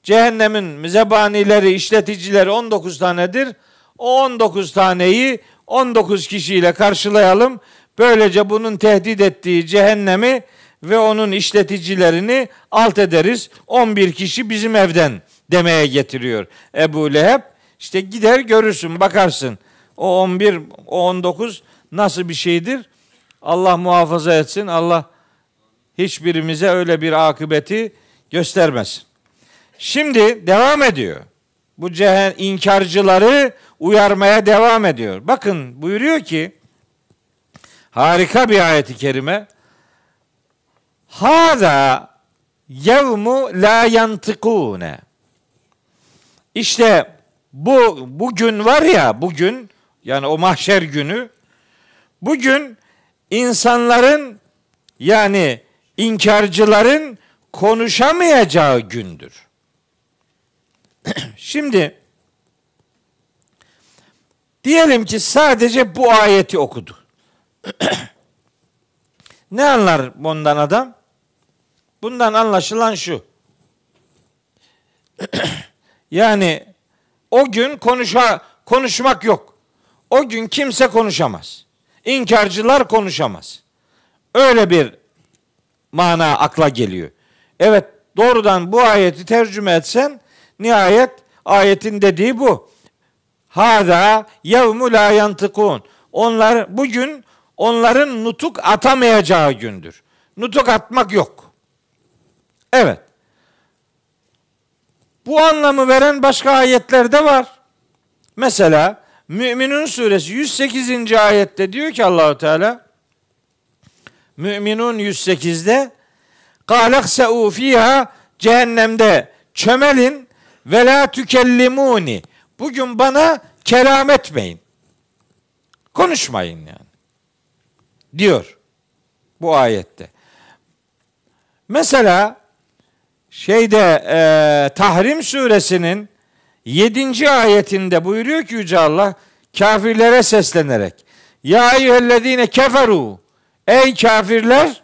Cehennemin zebanileri, işleticileri 19 tanedir. O 19 taneyi 19 kişiyle karşılayalım. Böylece bunun tehdit ettiği cehennemi ve onun işleticilerini alt ederiz. 11 kişi bizim evden demeye getiriyor Ebu Leheb. İşte gider görürsün bakarsın. O 11, o 19 nasıl bir şeydir? Allah muhafaza etsin. Allah hiçbirimize öyle bir akıbeti göstermesin. Şimdi devam ediyor. Bu cehen inkarcıları uyarmaya devam ediyor. Bakın buyuruyor ki harika bir ayeti kerime. Hada yevmu la yantıkune. İşte bu bugün var ya bugün yani o mahşer günü bugün insanların yani inkarcıların konuşamayacağı gündür. Şimdi diyelim ki sadece bu ayeti okudu. ne anlar bundan adam? Bundan anlaşılan şu. yani o gün konuşa, konuşmak yok. O gün kimse konuşamaz. İnkarcılar konuşamaz. Öyle bir mana akla geliyor. Evet doğrudan bu ayeti tercüme etsen nihayet ayetin dediği bu. Hada yevmu la yantıkun. Onlar bugün onların nutuk atamayacağı gündür. Nutuk atmak yok. Evet. Bu anlamı veren başka ayetler de var. Mesela Müminun suresi 108. ayette diyor ki Allahu Teala Müminun 108'de Kâlekseu fiha cehennemde çömelin ve la tükellimuni. Bugün bana kelam etmeyin. Konuşmayın yani. Diyor bu ayette. Mesela şeyde e, Tahrim suresinin 7. ayetinde buyuruyor ki Yüce Allah kafirlere seslenerek Ya eyyühellezine keferu Ey kafirler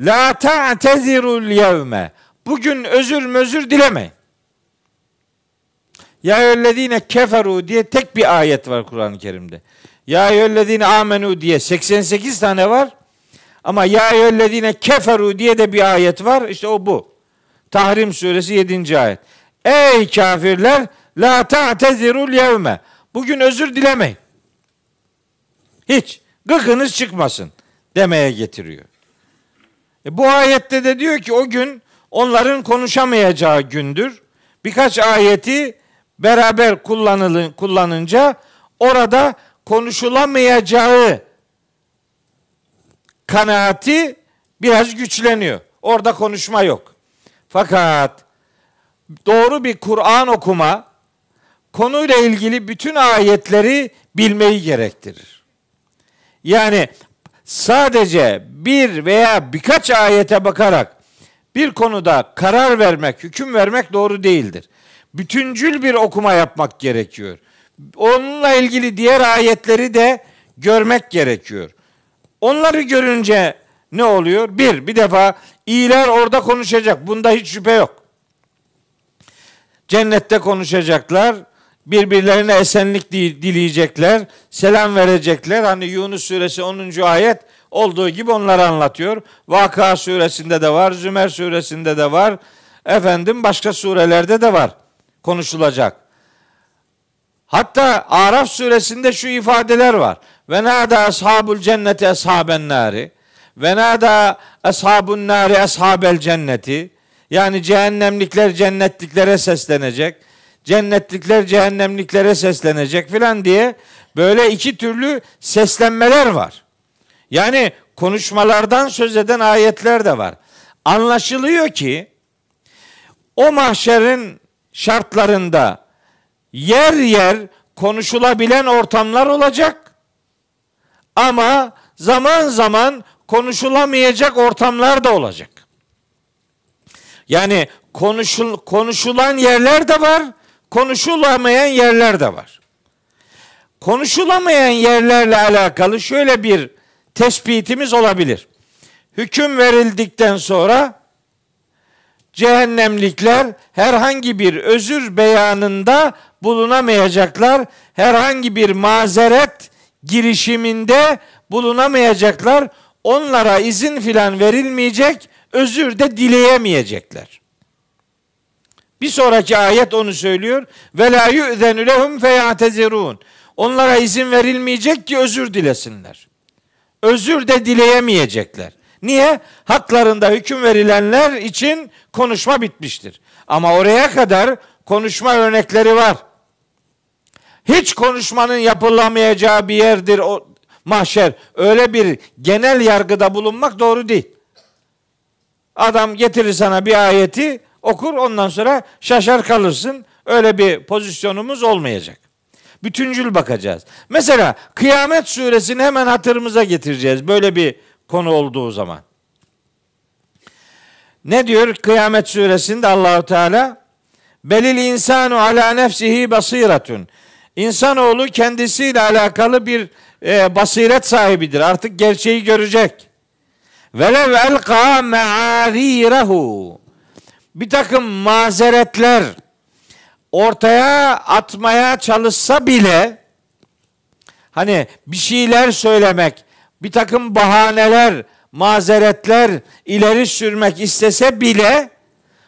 La ta'tezirul yevme Bugün özür mözür dilemeyin. Ya eyyühellezine keferu diye tek bir ayet var Kur'an-ı Kerim'de. Ya eyyühellezine amenu diye 88 tane var. Ama ya eyyühellezine keferu diye de bir ayet var. İşte o bu. Tahrim suresi 7. ayet. Ey kafirler la ta'tezirul yevme. Bugün özür dilemeyin. Hiç gıkınız çıkmasın demeye getiriyor. E bu ayette de diyor ki o gün onların konuşamayacağı gündür. Birkaç ayeti beraber kullanılın, kullanınca orada konuşulamayacağı kanaati biraz güçleniyor. Orada konuşma yok. Fakat doğru bir Kur'an okuma konuyla ilgili bütün ayetleri bilmeyi gerektirir. Yani sadece bir veya birkaç ayete bakarak bir konuda karar vermek, hüküm vermek doğru değildir. Bütüncül bir okuma yapmak gerekiyor. Onunla ilgili diğer ayetleri de görmek gerekiyor. Onları görünce ne oluyor? Bir, bir defa iyiler orada konuşacak. Bunda hiç şüphe yok. Cennette konuşacaklar. Birbirlerine esenlik dileyecekler. Selam verecekler. Hani Yunus suresi 10. ayet olduğu gibi onları anlatıyor. Vaka suresinde de var. Zümer suresinde de var. Efendim başka surelerde de var. Konuşulacak. Hatta Araf suresinde şu ifadeler var. Ve nada ashabul cenneti ashaben nari. Ve nada ashabun nari ashabel cenneti. Yani cehennemlikler cennetliklere seslenecek. Cennetlikler cehennemliklere seslenecek filan diye böyle iki türlü seslenmeler var. Yani konuşmalardan söz eden ayetler de var. Anlaşılıyor ki o mahşerin şartlarında yer yer konuşulabilen ortamlar olacak. Ama zaman zaman konuşulamayacak ortamlar da olacak. Yani konuşul, konuşulan yerler de var, konuşulamayan yerler de var. Konuşulamayan yerlerle alakalı şöyle bir tespitimiz olabilir. Hüküm verildikten sonra cehennemlikler herhangi bir özür beyanında bulunamayacaklar. Herhangi bir mazeret girişiminde bulunamayacaklar. Onlara izin filan verilmeyecek, özür de dileyemeyecekler. Bir sonraki ayet onu söylüyor. Ve la yu'zenu lehum feyatezirun. Onlara izin verilmeyecek ki özür dilesinler. Özür de dileyemeyecekler. Niye? Haklarında hüküm verilenler için konuşma bitmiştir. Ama oraya kadar konuşma örnekleri var. Hiç konuşmanın yapılamayacağı bir yerdir o mahşer. Öyle bir genel yargıda bulunmak doğru değil. Adam getirir sana bir ayeti okur ondan sonra şaşar kalırsın. Öyle bir pozisyonumuz olmayacak. Bütüncül bakacağız. Mesela Kıyamet suresini hemen hatırımıza getireceğiz. Böyle bir konu olduğu zaman. Ne diyor Kıyamet suresinde Allahu Teala? Belil insanu ala nefsihi basiratun. İnsanoğlu kendisiyle alakalı bir e, basiret sahibidir. Artık gerçeği görecek. Velev elqa me'arirehu. Bir takım mazeretler ortaya atmaya çalışsa bile hani bir şeyler söylemek, bir takım bahaneler, mazeretler ileri sürmek istese bile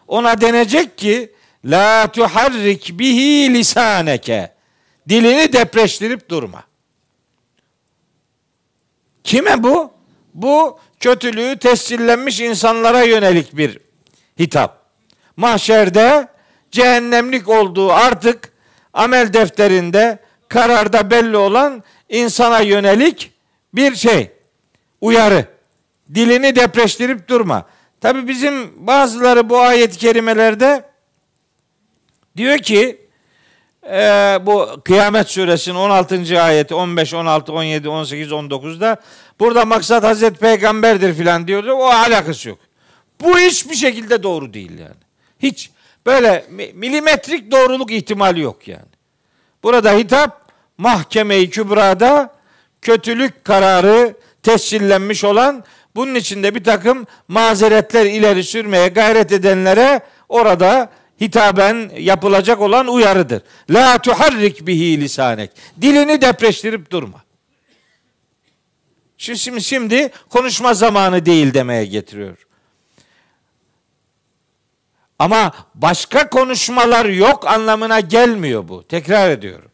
ona denecek ki la tuharrik bihi lisaneke. Dilini depreştirip durma. Kime bu? Bu kötülüğü tescillenmiş insanlara yönelik bir hitap. Mahşerde cehennemlik olduğu artık amel defterinde kararda belli olan insana yönelik bir şey, uyarı. Dilini depreştirip durma. Tabi bizim bazıları bu ayet-i kerimelerde diyor ki e, bu Kıyamet suresinin 16. ayeti 15, 16, 17, 18, 19'da burada maksat Hazreti Peygamberdir filan diyordu. O alakası yok. Bu hiçbir şekilde doğru değil yani. Hiç böyle milimetrik doğruluk ihtimali yok yani. Burada hitap mahkeme-i kübrada kötülük kararı tescillenmiş olan bunun içinde bir takım mazeretler ileri sürmeye gayret edenlere orada hitaben yapılacak olan uyarıdır. La tuharrik bihi lisanek. Dilini depreştirip durma. Şimdi, şimdi konuşma zamanı değil demeye getiriyor. Ama başka konuşmalar yok anlamına gelmiyor bu. Tekrar ediyorum.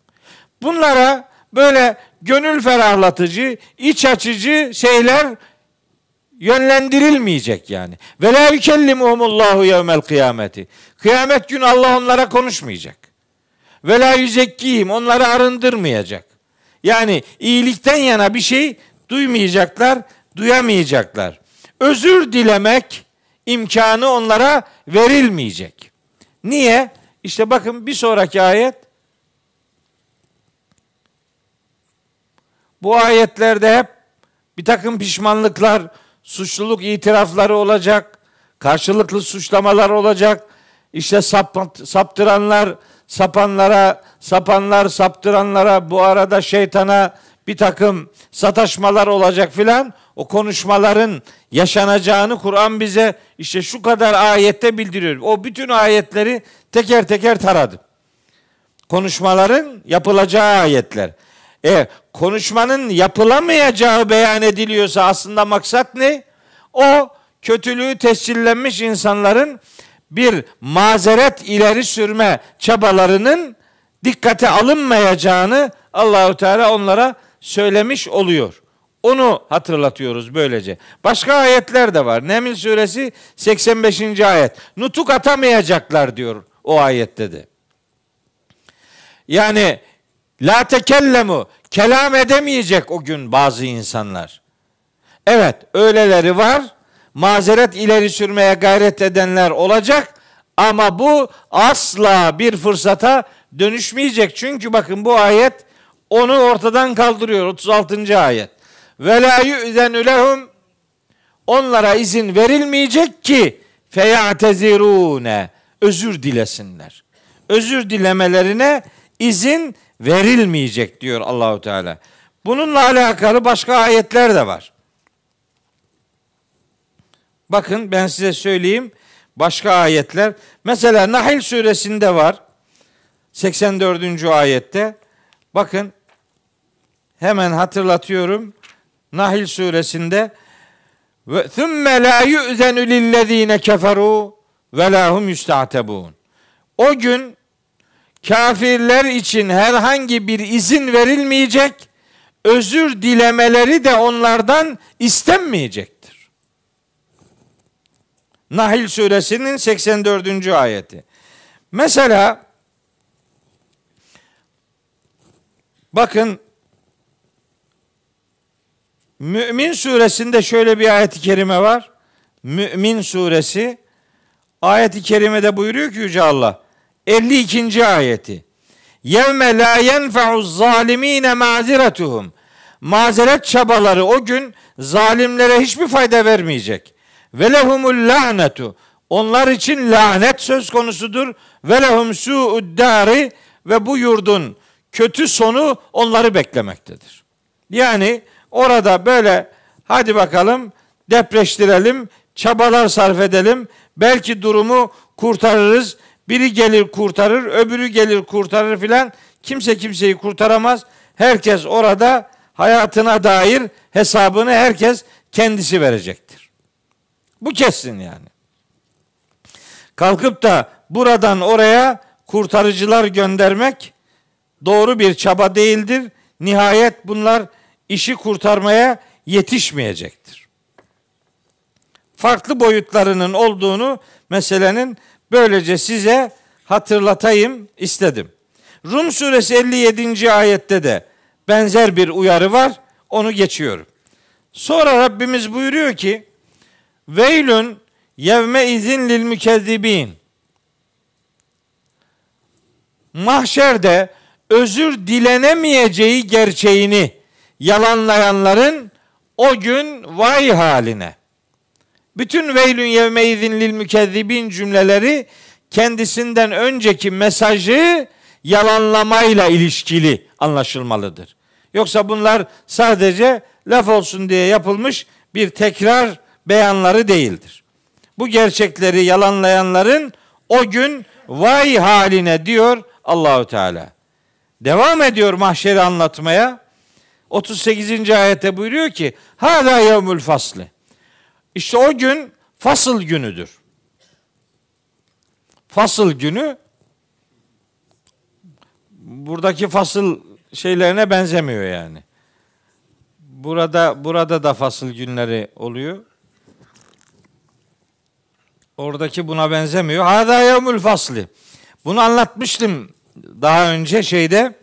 Bunlara böyle gönül ferahlatıcı, iç açıcı şeyler yönlendirilmeyecek yani. Ve la yukellimuhumullahu yevmel kıyameti. Kıyamet günü Allah onlara konuşmayacak. Ve la yüzekkihim onları arındırmayacak. Yani iyilikten yana bir şey duymayacaklar, duyamayacaklar. Özür dilemek imkanı onlara verilmeyecek. Niye? İşte bakın bir sonraki ayet bu ayetlerde hep bir takım pişmanlıklar, suçluluk itirafları olacak, karşılıklı suçlamalar olacak. İşte sap, saptıranlar, sapanlara, sapanlar saptıranlara, bu arada şeytana bir takım sataşmalar olacak filan. O konuşmaların yaşanacağını Kur'an bize işte şu kadar ayette bildiriyor. O bütün ayetleri teker teker taradı. Konuşmaların yapılacağı ayetler. E konuşmanın yapılamayacağı beyan ediliyorsa aslında maksat ne? O kötülüğü tescillenmiş insanların bir mazeret ileri sürme çabalarının dikkate alınmayacağını Allahu Teala onlara söylemiş oluyor. Onu hatırlatıyoruz böylece. Başka ayetler de var. Neml suresi 85. ayet. Nutuk atamayacaklar diyor o ayette de. Yani la tekellemu kelam edemeyecek o gün bazı insanlar. Evet öyleleri var. Mazeret ileri sürmeye gayret edenler olacak. Ama bu asla bir fırsata dönüşmeyecek. Çünkü bakın bu ayet onu ortadan kaldırıyor. 36. ayet. Ve la yu'zenu onlara izin verilmeyecek ki feyatezirune özür dilesinler. Özür dilemelerine izin verilmeyecek diyor Allahu Teala. Bununla alakalı başka ayetler de var. Bakın ben size söyleyeyim başka ayetler. Mesela Nahl suresinde var. 84. ayette. Bakın hemen hatırlatıyorum. Nahl suresinde ve thumme la yu'zenu lillezine keferu ve lahum yusta'tebun. O gün kafirler için herhangi bir izin verilmeyecek, özür dilemeleri de onlardan istenmeyecektir. Nahl suresinin 84. ayeti. Mesela bakın Mümin suresinde şöyle bir ayet-i kerime var. Mümin suresi ayet-i kerimede buyuruyor ki Yüce Allah 52. ayeti. Yevme la yenfe'u zalimine maziretuhum. Mazeret çabaları o gün zalimlere hiçbir fayda vermeyecek. Ve lehumul lanetu. Onlar için lanet söz konusudur. Ve lehum su'uddari ve bu yurdun kötü sonu onları beklemektedir. Yani orada böyle hadi bakalım depreştirelim, çabalar sarf edelim. Belki durumu kurtarırız. Biri gelir kurtarır, öbürü gelir kurtarır filan. Kimse kimseyi kurtaramaz. Herkes orada hayatına dair hesabını herkes kendisi verecektir. Bu kesin yani. Kalkıp da buradan oraya kurtarıcılar göndermek doğru bir çaba değildir. Nihayet bunlar işi kurtarmaya yetişmeyecektir. Farklı boyutlarının olduğunu meselenin Böylece size hatırlatayım istedim. Rum suresi 57. ayette de benzer bir uyarı var. Onu geçiyorum. Sonra Rabbimiz buyuruyor ki Veylün yevme izin lil mükezzibin. Mahşerde özür dilenemeyeceği gerçeğini yalanlayanların o gün vay haline. Bütün veylün yevme izin lil mükezzibin cümleleri kendisinden önceki mesajı yalanlamayla ilişkili anlaşılmalıdır. Yoksa bunlar sadece laf olsun diye yapılmış bir tekrar beyanları değildir. Bu gerçekleri yalanlayanların o gün vay haline diyor Allahü Teala. Devam ediyor mahşeri anlatmaya. 38. ayette buyuruyor ki: "Hada yevmül fasli." İşte o gün fasıl günüdür. Fasıl günü buradaki fasıl şeylerine benzemiyor yani. Burada burada da fasıl günleri oluyor. Oradaki buna benzemiyor. Hada yevmül fasli. Bunu anlatmıştım daha önce şeyde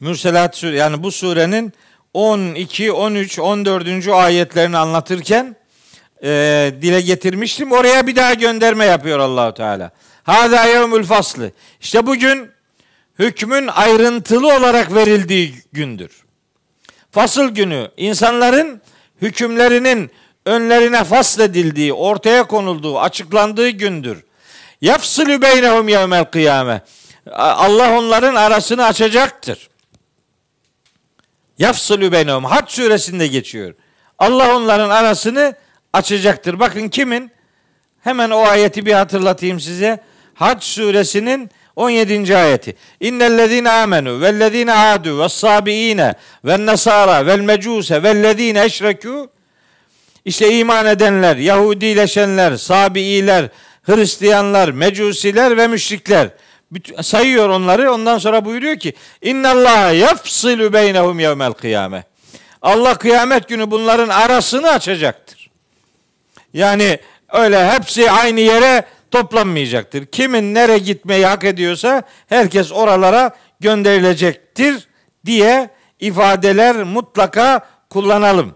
Mürselat yani bu surenin 12, 13, 14. ayetlerini anlatırken e, dile getirmiştim. Oraya bir daha gönderme yapıyor Allahu Teala. Hada yevmül faslı. İşte bugün hükmün ayrıntılı olarak verildiği gündür. Fasıl günü insanların hükümlerinin önlerine fasledildiği, ortaya konulduğu, açıklandığı gündür. Yafsılü beynehum yevmel kıyame. Allah onların arasını açacaktır. Yafsılü beynehum. Hac suresinde geçiyor. Allah onların arasını açacaktır. Bakın kimin? Hemen o ayeti bir hatırlatayım size. Hac suresinin 17. ayeti. İnnellezine amenu vellezine adu ve sabiine ve nasara vel mecuse vellezine eşrekû işte iman edenler, Yahudileşenler, Sabiiler, Hristiyanlar, Mecusiler ve müşrikler sayıyor onları. Ondan sonra buyuruyor ki İnna Allah yafsilu beynehum yevmel kıyame. Allah kıyamet günü bunların arasını açacaktır. Yani öyle hepsi aynı yere toplanmayacaktır. Kimin nereye gitmeyi hak ediyorsa herkes oralara gönderilecektir diye ifadeler mutlaka kullanalım.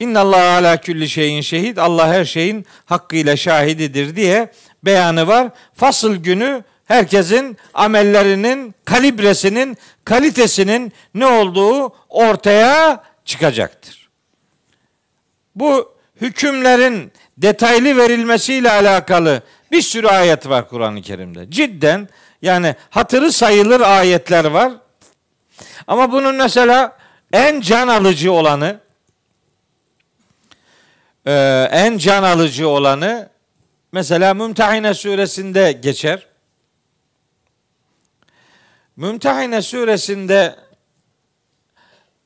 İnna Allah ala külli şeyin şehit. Allah her şeyin hakkıyla şahididir diye beyanı var. Fasıl günü herkesin amellerinin kalibresinin, kalitesinin ne olduğu ortaya çıkacaktır. Bu hükümlerin detaylı verilmesiyle alakalı bir sürü ayet var Kur'an-ı Kerim'de. Cidden yani hatırı sayılır ayetler var. Ama bunun mesela en can alıcı olanı e, en can alıcı olanı mesela Mümtehine suresinde geçer. Mümtehine suresinde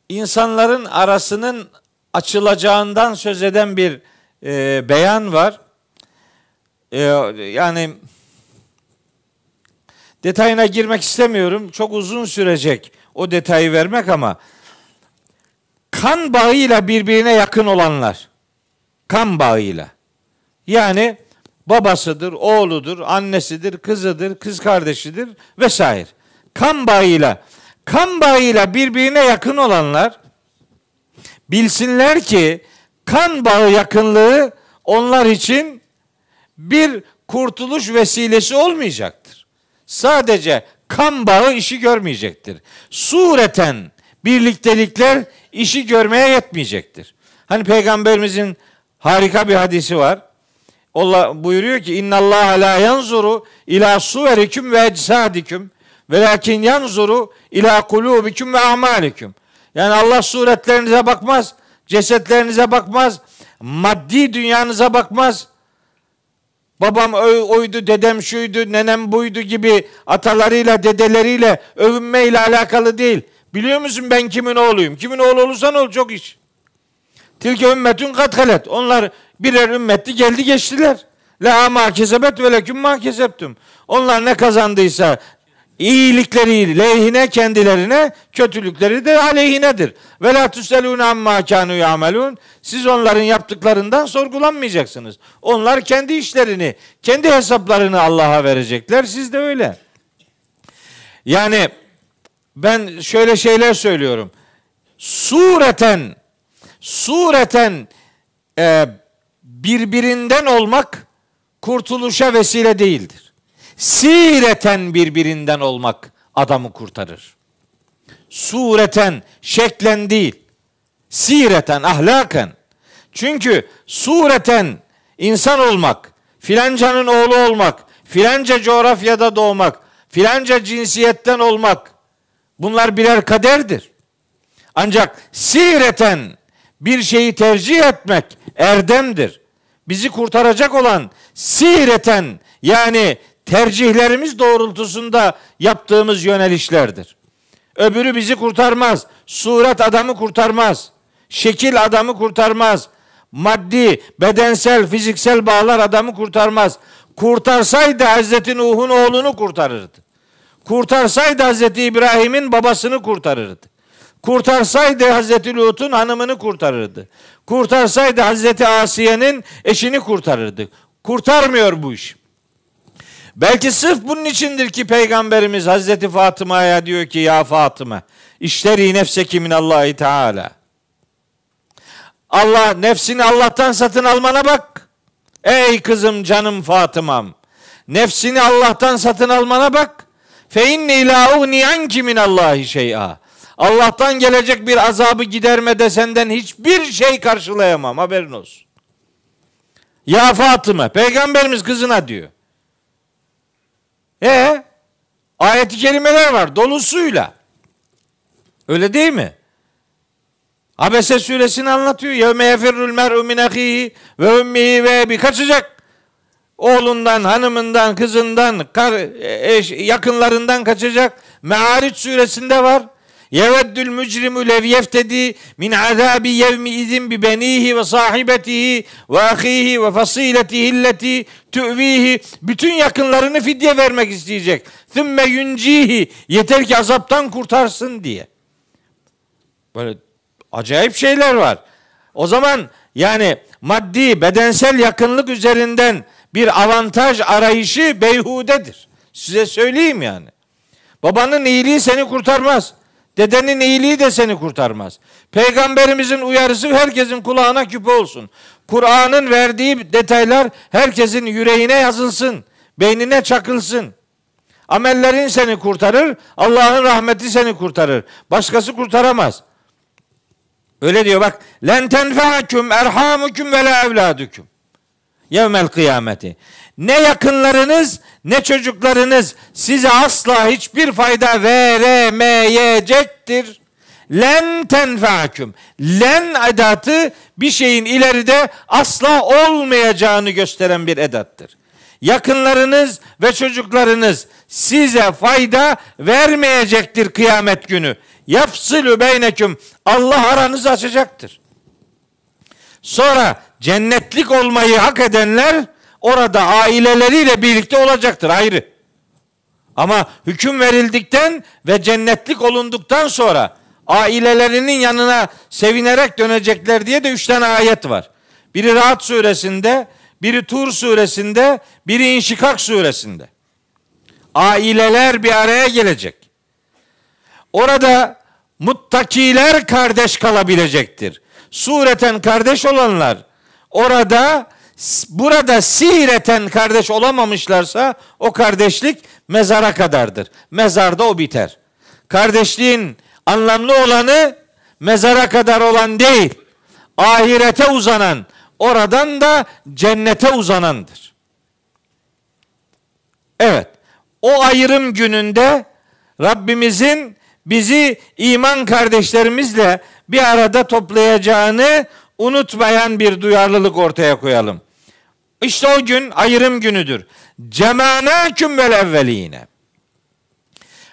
insanların arasının açılacağından söz eden bir e, beyan var. E, yani detayına girmek istemiyorum. Çok uzun sürecek o detayı vermek ama kan bağıyla birbirine yakın olanlar kan bağıyla. Yani babasıdır, oğludur, annesidir, kızıdır, kız kardeşidir vesaire. Kan bağıyla kan bağıyla birbirine yakın olanlar bilsinler ki kan bağı yakınlığı onlar için bir kurtuluş vesilesi olmayacaktır. Sadece kan bağı işi görmeyecektir. Sureten birliktelikler işi görmeye yetmeyecektir. Hani peygamberimizin harika bir hadisi var. Allah buyuruyor ki inna Allah la yanzuru ila suverikum ve eczadikum velakin yanzuru ila kulubikum ve amalikum. Yani Allah suretlerinize bakmaz, cesetlerinize bakmaz, maddi dünyanıza bakmaz. Babam oydu, dedem şuydu, nenem buydu gibi atalarıyla, dedeleriyle övünmeyle alakalı değil. Biliyor musun ben kimin oğluyum? Kimin oğlu olursan ol çok iş. Tilke ümmetün kat Onlar birer ümmetti geldi geçtiler. La ma kesebet ve leküm ma keseptüm. Onlar ne kazandıysa iyilikleri lehine kendilerine, kötülükleri de aleyhinedir. Ve la tuselûne amma kânû ya'melûn. Siz onların yaptıklarından sorgulanmayacaksınız. Onlar kendi işlerini, kendi hesaplarını Allah'a verecekler. Siz de öyle. Yani ben şöyle şeyler söylüyorum. Sureten sureten e, birbirinden olmak kurtuluşa vesile değildir. Sireten birbirinden olmak adamı kurtarır. Sureten, şeklen değil. Sireten, ahlaken. Çünkü sureten insan olmak, filancanın oğlu olmak, filanca coğrafyada doğmak, filanca cinsiyetten olmak bunlar birer kaderdir. Ancak sireten bir şeyi tercih etmek erdemdir. Bizi kurtaracak olan sireten yani tercihlerimiz doğrultusunda yaptığımız yönelişlerdir. Öbürü bizi kurtarmaz. Suret adamı kurtarmaz. Şekil adamı kurtarmaz. Maddi, bedensel, fiziksel bağlar adamı kurtarmaz. Kurtarsaydı Hazreti Nuh'un oğlunu kurtarırdı. Kurtarsaydı Hazreti İbrahim'in babasını kurtarırdı. Kurtarsaydı Hazreti Lut'un hanımını kurtarırdı. Kurtarsaydı Hazreti Asiye'nin eşini kurtarırdı. Kurtarmıyor bu iş. Belki sırf bunun içindir ki Peygamberimiz Hazreti Fatıma'ya diyor ki ya Fatıma işleri nefseki min Allahi Teala. Allah nefsini Allah'tan satın almana bak. Ey kızım canım Fatımam. Nefsini Allah'tan satın almana bak. Fe inni la ugni anki min Allahi şey'a. Allah'tan gelecek bir azabı gidermede senden hiçbir şey karşılayamam haberin olsun. Ya Fatıma peygamberimiz kızına diyor. E ayet-i kerimeler var dolusuyla. Öyle değil mi? Abese suresini anlatıyor. Yevme yefirrul mer'u min ve ummihi ve bir kaçacak. Oğlundan, hanımından, kızından, kar, eş, yakınlarından kaçacak. Me'ariç suresinde var. Yeveddül mücrimu lev yeftedi min azabi yevmi izin bi benihi ve sahibetihi ve ahihi ve fasiletihi illeti tüvihi. Bütün yakınlarını fidye vermek isteyecek. Thümme yuncihi. Yeter ki azaptan kurtarsın diye. Böyle acayip şeyler var. O zaman yani maddi, bedensel yakınlık üzerinden bir avantaj arayışı beyhudedir. Size söyleyeyim yani. Babanın iyiliği seni kurtarmaz. Dedenin iyiliği de seni kurtarmaz. Peygamberimizin uyarısı herkesin kulağına küpe olsun. Kur'an'ın verdiği detaylar herkesin yüreğine yazılsın. Beynine çakılsın. Amellerin seni kurtarır. Allah'ın rahmeti seni kurtarır. Başkası kurtaramaz. Öyle diyor bak. Len tenfa'akum erhamukum ve la evladukum. Yevmel kıyameti. Ne yakınlarınız ne çocuklarınız size asla hiçbir fayda veremeyecektir. Len tenfa'akum. Len edatı bir şeyin ileride asla olmayacağını gösteren bir edattır. Yakınlarınız ve çocuklarınız size fayda vermeyecektir kıyamet günü. Yafsılü beyneküm. Allah aranızı açacaktır. Sonra cennetlik olmayı hak edenler orada aileleriyle birlikte olacaktır ayrı. Ama hüküm verildikten ve cennetlik olunduktan sonra ailelerinin yanına sevinerek dönecekler diye de üç tane ayet var. Biri Rahat suresinde, biri Tur suresinde, biri İnşikak suresinde. Aileler bir araya gelecek. Orada muttakiler kardeş kalabilecektir. Sureten kardeş olanlar orada burada sireten kardeş olamamışlarsa o kardeşlik mezara kadardır. Mezarda o biter. Kardeşliğin anlamlı olanı mezara kadar olan değil. Ahirete uzanan, oradan da cennete uzanandır. Evet. O ayrım gününde Rabbimizin bizi iman kardeşlerimizle bir arada toplayacağını unutmayan bir duyarlılık ortaya koyalım. İşte o gün ayrım günüdür. Cemanâküm vel evveline.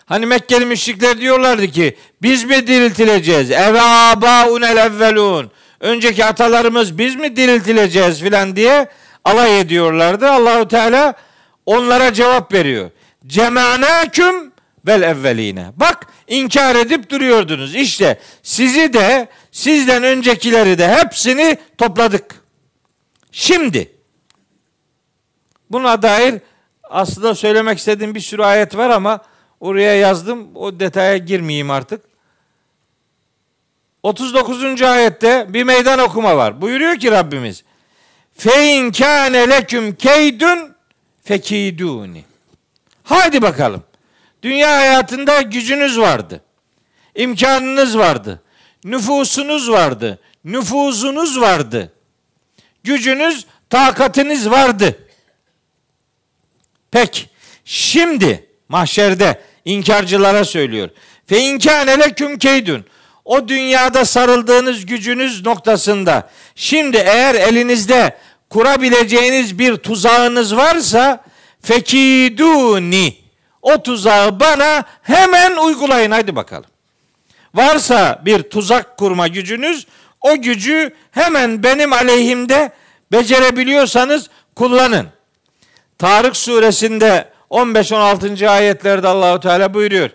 Hani Mekkeli müşrikler diyorlardı ki biz mi diriltileceğiz? Eve abaunel evvelun. Önceki atalarımız biz mi diriltileceğiz filan diye alay ediyorlardı. Allahu Teala onlara cevap veriyor. Cemanâküm vel evveline. Bak inkar edip duruyordunuz. İşte sizi de sizden öncekileri de hepsini topladık. Şimdi buna dair aslında söylemek istediğim bir sürü ayet var ama Oraya yazdım. O detaya girmeyeyim artık. 39. ayette bir meydan okuma var. Buyuruyor ki Rabbimiz. Fe in kâne leküm keydün fekiduni. Haydi bakalım. Dünya hayatında gücünüz vardı. İmkanınız vardı. Nüfusunuz vardı. Nüfuzunuz vardı. Gücünüz, takatiniz vardı. Pek şimdi mahşerde inkarcılara söylüyor. Fe inkâne leküm keydün. O dünyada sarıldığınız gücünüz noktasında şimdi eğer elinizde kurabileceğiniz bir tuzağınız varsa fekiduni o tuzağı bana hemen uygulayın hadi bakalım. Varsa bir tuzak kurma gücünüz o gücü hemen benim aleyhimde becerebiliyorsanız kullanın. Tarık suresinde 15-16. ayetlerde Allahu Teala buyuruyor.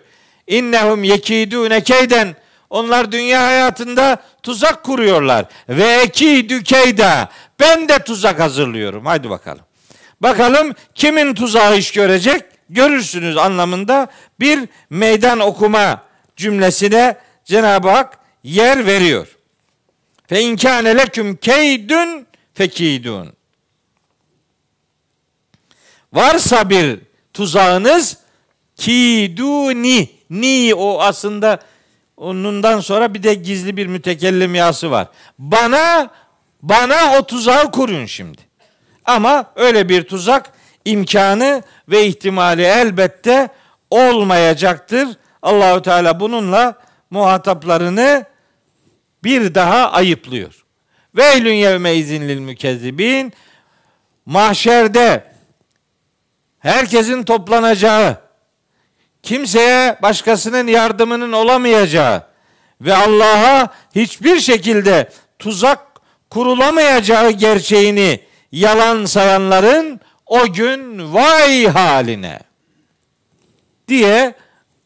İnnehum yekidune keyden onlar dünya hayatında tuzak kuruyorlar. Ve ekidü keyda ben de tuzak hazırlıyorum. Haydi bakalım. Bakalım kimin tuzağı iş görecek? Görürsünüz anlamında bir meydan okuma cümlesine Cenab-ı Hak yer veriyor. Fe inkâne leküm keydün fekidun. Varsa bir tuzağınız kiduni ni o aslında onundan sonra bir de gizli bir mütekellim yası var. Bana bana o tuzağı kurun şimdi. Ama öyle bir tuzak imkanı ve ihtimali elbette olmayacaktır. Allahu Teala bununla muhataplarını bir daha ayıplıyor. Veylün yevme izinlil mükezzibin mahşerde herkesin toplanacağı, kimseye başkasının yardımının olamayacağı ve Allah'a hiçbir şekilde tuzak kurulamayacağı gerçeğini yalan sayanların o gün vay haline diye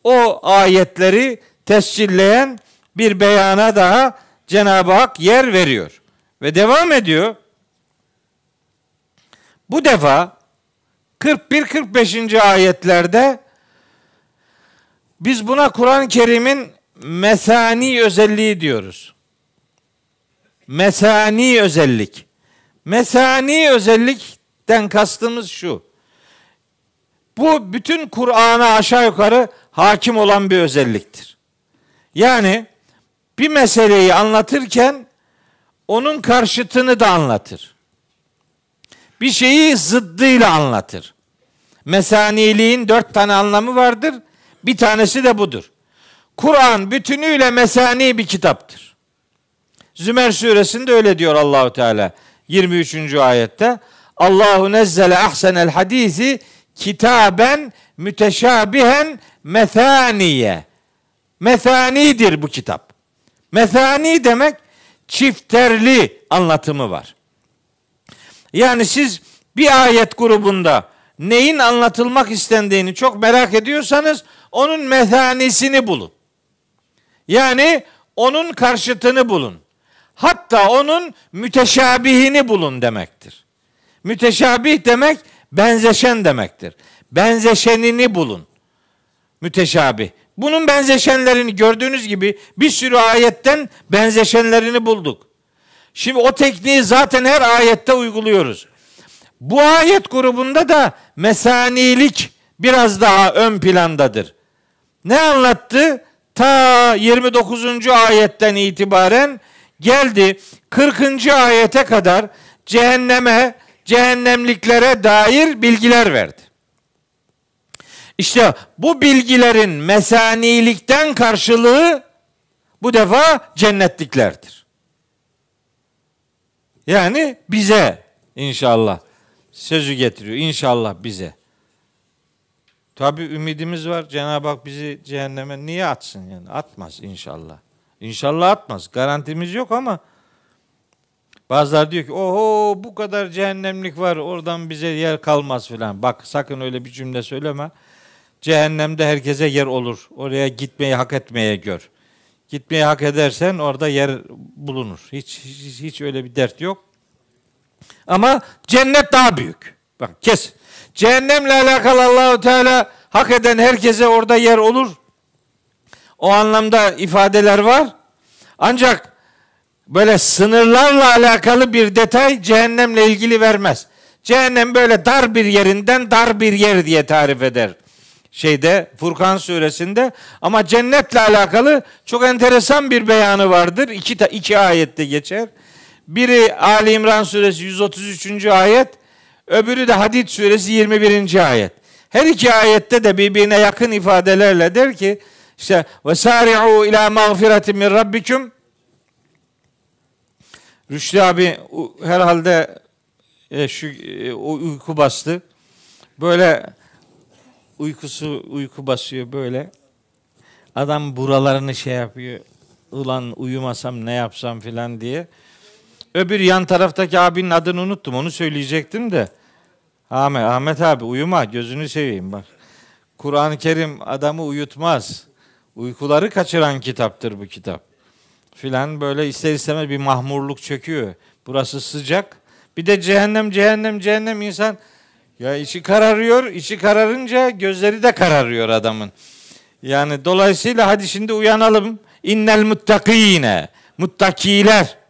o ayetleri tescilleyen bir beyana daha Cenab-ı Hak yer veriyor. Ve devam ediyor. Bu defa 41-45. ayetlerde biz buna Kur'an-ı Kerim'in mesani özelliği diyoruz. Mesani özellik. Mesani özellikten kastımız şu. Bu bütün Kur'an'a aşağı yukarı hakim olan bir özelliktir. Yani bir meseleyi anlatırken onun karşıtını da anlatır. Bir şeyi zıddıyla anlatır. Mesaniliğin dört tane anlamı vardır. Bir tanesi de budur. Kur'an bütünüyle mesani bir kitaptır. Zümer suresinde öyle diyor Allahu Teala 23. ayette. Allahu nezzele ahsenel hadisi kitaben müteşabihen methaniye. Methanidir bu kitap. Methani demek çifterli anlatımı var. Yani siz bir ayet grubunda neyin anlatılmak istendiğini çok merak ediyorsanız onun methanisini bulun. Yani onun karşıtını bulun. Hatta onun müteşabihini bulun demektir. Müteşabih demek benzeşen demektir. Benzeşenini bulun. Müteşabih. Bunun benzeşenlerini gördüğünüz gibi bir sürü ayetten benzeşenlerini bulduk. Şimdi o tekniği zaten her ayette uyguluyoruz. Bu ayet grubunda da mesanilik biraz daha ön plandadır. Ne anlattı? Ta 29. ayetten itibaren geldi 40. ayete kadar cehenneme, cehennemliklere dair bilgiler verdi. İşte bu bilgilerin mesanilikten karşılığı bu defa cennetliklerdir. Yani bize inşallah sözü getiriyor. İnşallah bize. Tabi ümidimiz var. Cenab-ı Hak bizi cehenneme niye atsın yani? Atmaz inşallah. İnşallah atmaz. Garantimiz yok ama bazılar diyor ki oho bu kadar cehennemlik var oradan bize yer kalmaz filan. Bak sakın öyle bir cümle söyleme. Cehennemde herkese yer olur. Oraya gitmeyi hak etmeye gör. Gitmeyi hak edersen orada yer bulunur. Hiç, hiç, hiç öyle bir dert yok. Ama cennet daha büyük. Bak kes. Cehennemle alakalı Allahu Teala hak eden herkese orada yer olur. O anlamda ifadeler var. Ancak böyle sınırlarla alakalı bir detay cehennemle ilgili vermez. Cehennem böyle dar bir yerinden dar bir yer diye tarif eder şeyde Furkan suresinde ama cennetle alakalı çok enteresan bir beyanı vardır. İki, iki ayette geçer. Biri Ali İmran suresi 133. ayet, öbürü de Hadid suresi 21. ayet. Her iki ayette de birbirine yakın ifadelerle der ki işte ve sari'u ila mağfiretin min rabbikum Rüştü abi herhalde e, şu e, uyku bastı. Böyle uykusu uyku basıyor böyle. Adam buralarını şey yapıyor. Ulan uyumasam ne yapsam filan diye. Öbür yan taraftaki abinin adını unuttum. Onu söyleyecektim de. Ahmet, Ahmet abi uyuma gözünü seveyim bak. Kur'an-ı Kerim adamı uyutmaz. Uykuları kaçıran kitaptır bu kitap. Filan böyle ister istemez bir mahmurluk çöküyor. Burası sıcak. Bir de cehennem cehennem cehennem insan ya içi kararıyor. içi kararınca gözleri de kararıyor adamın. Yani dolayısıyla hadi şimdi uyanalım. İnnel muttakine. Muttakiler.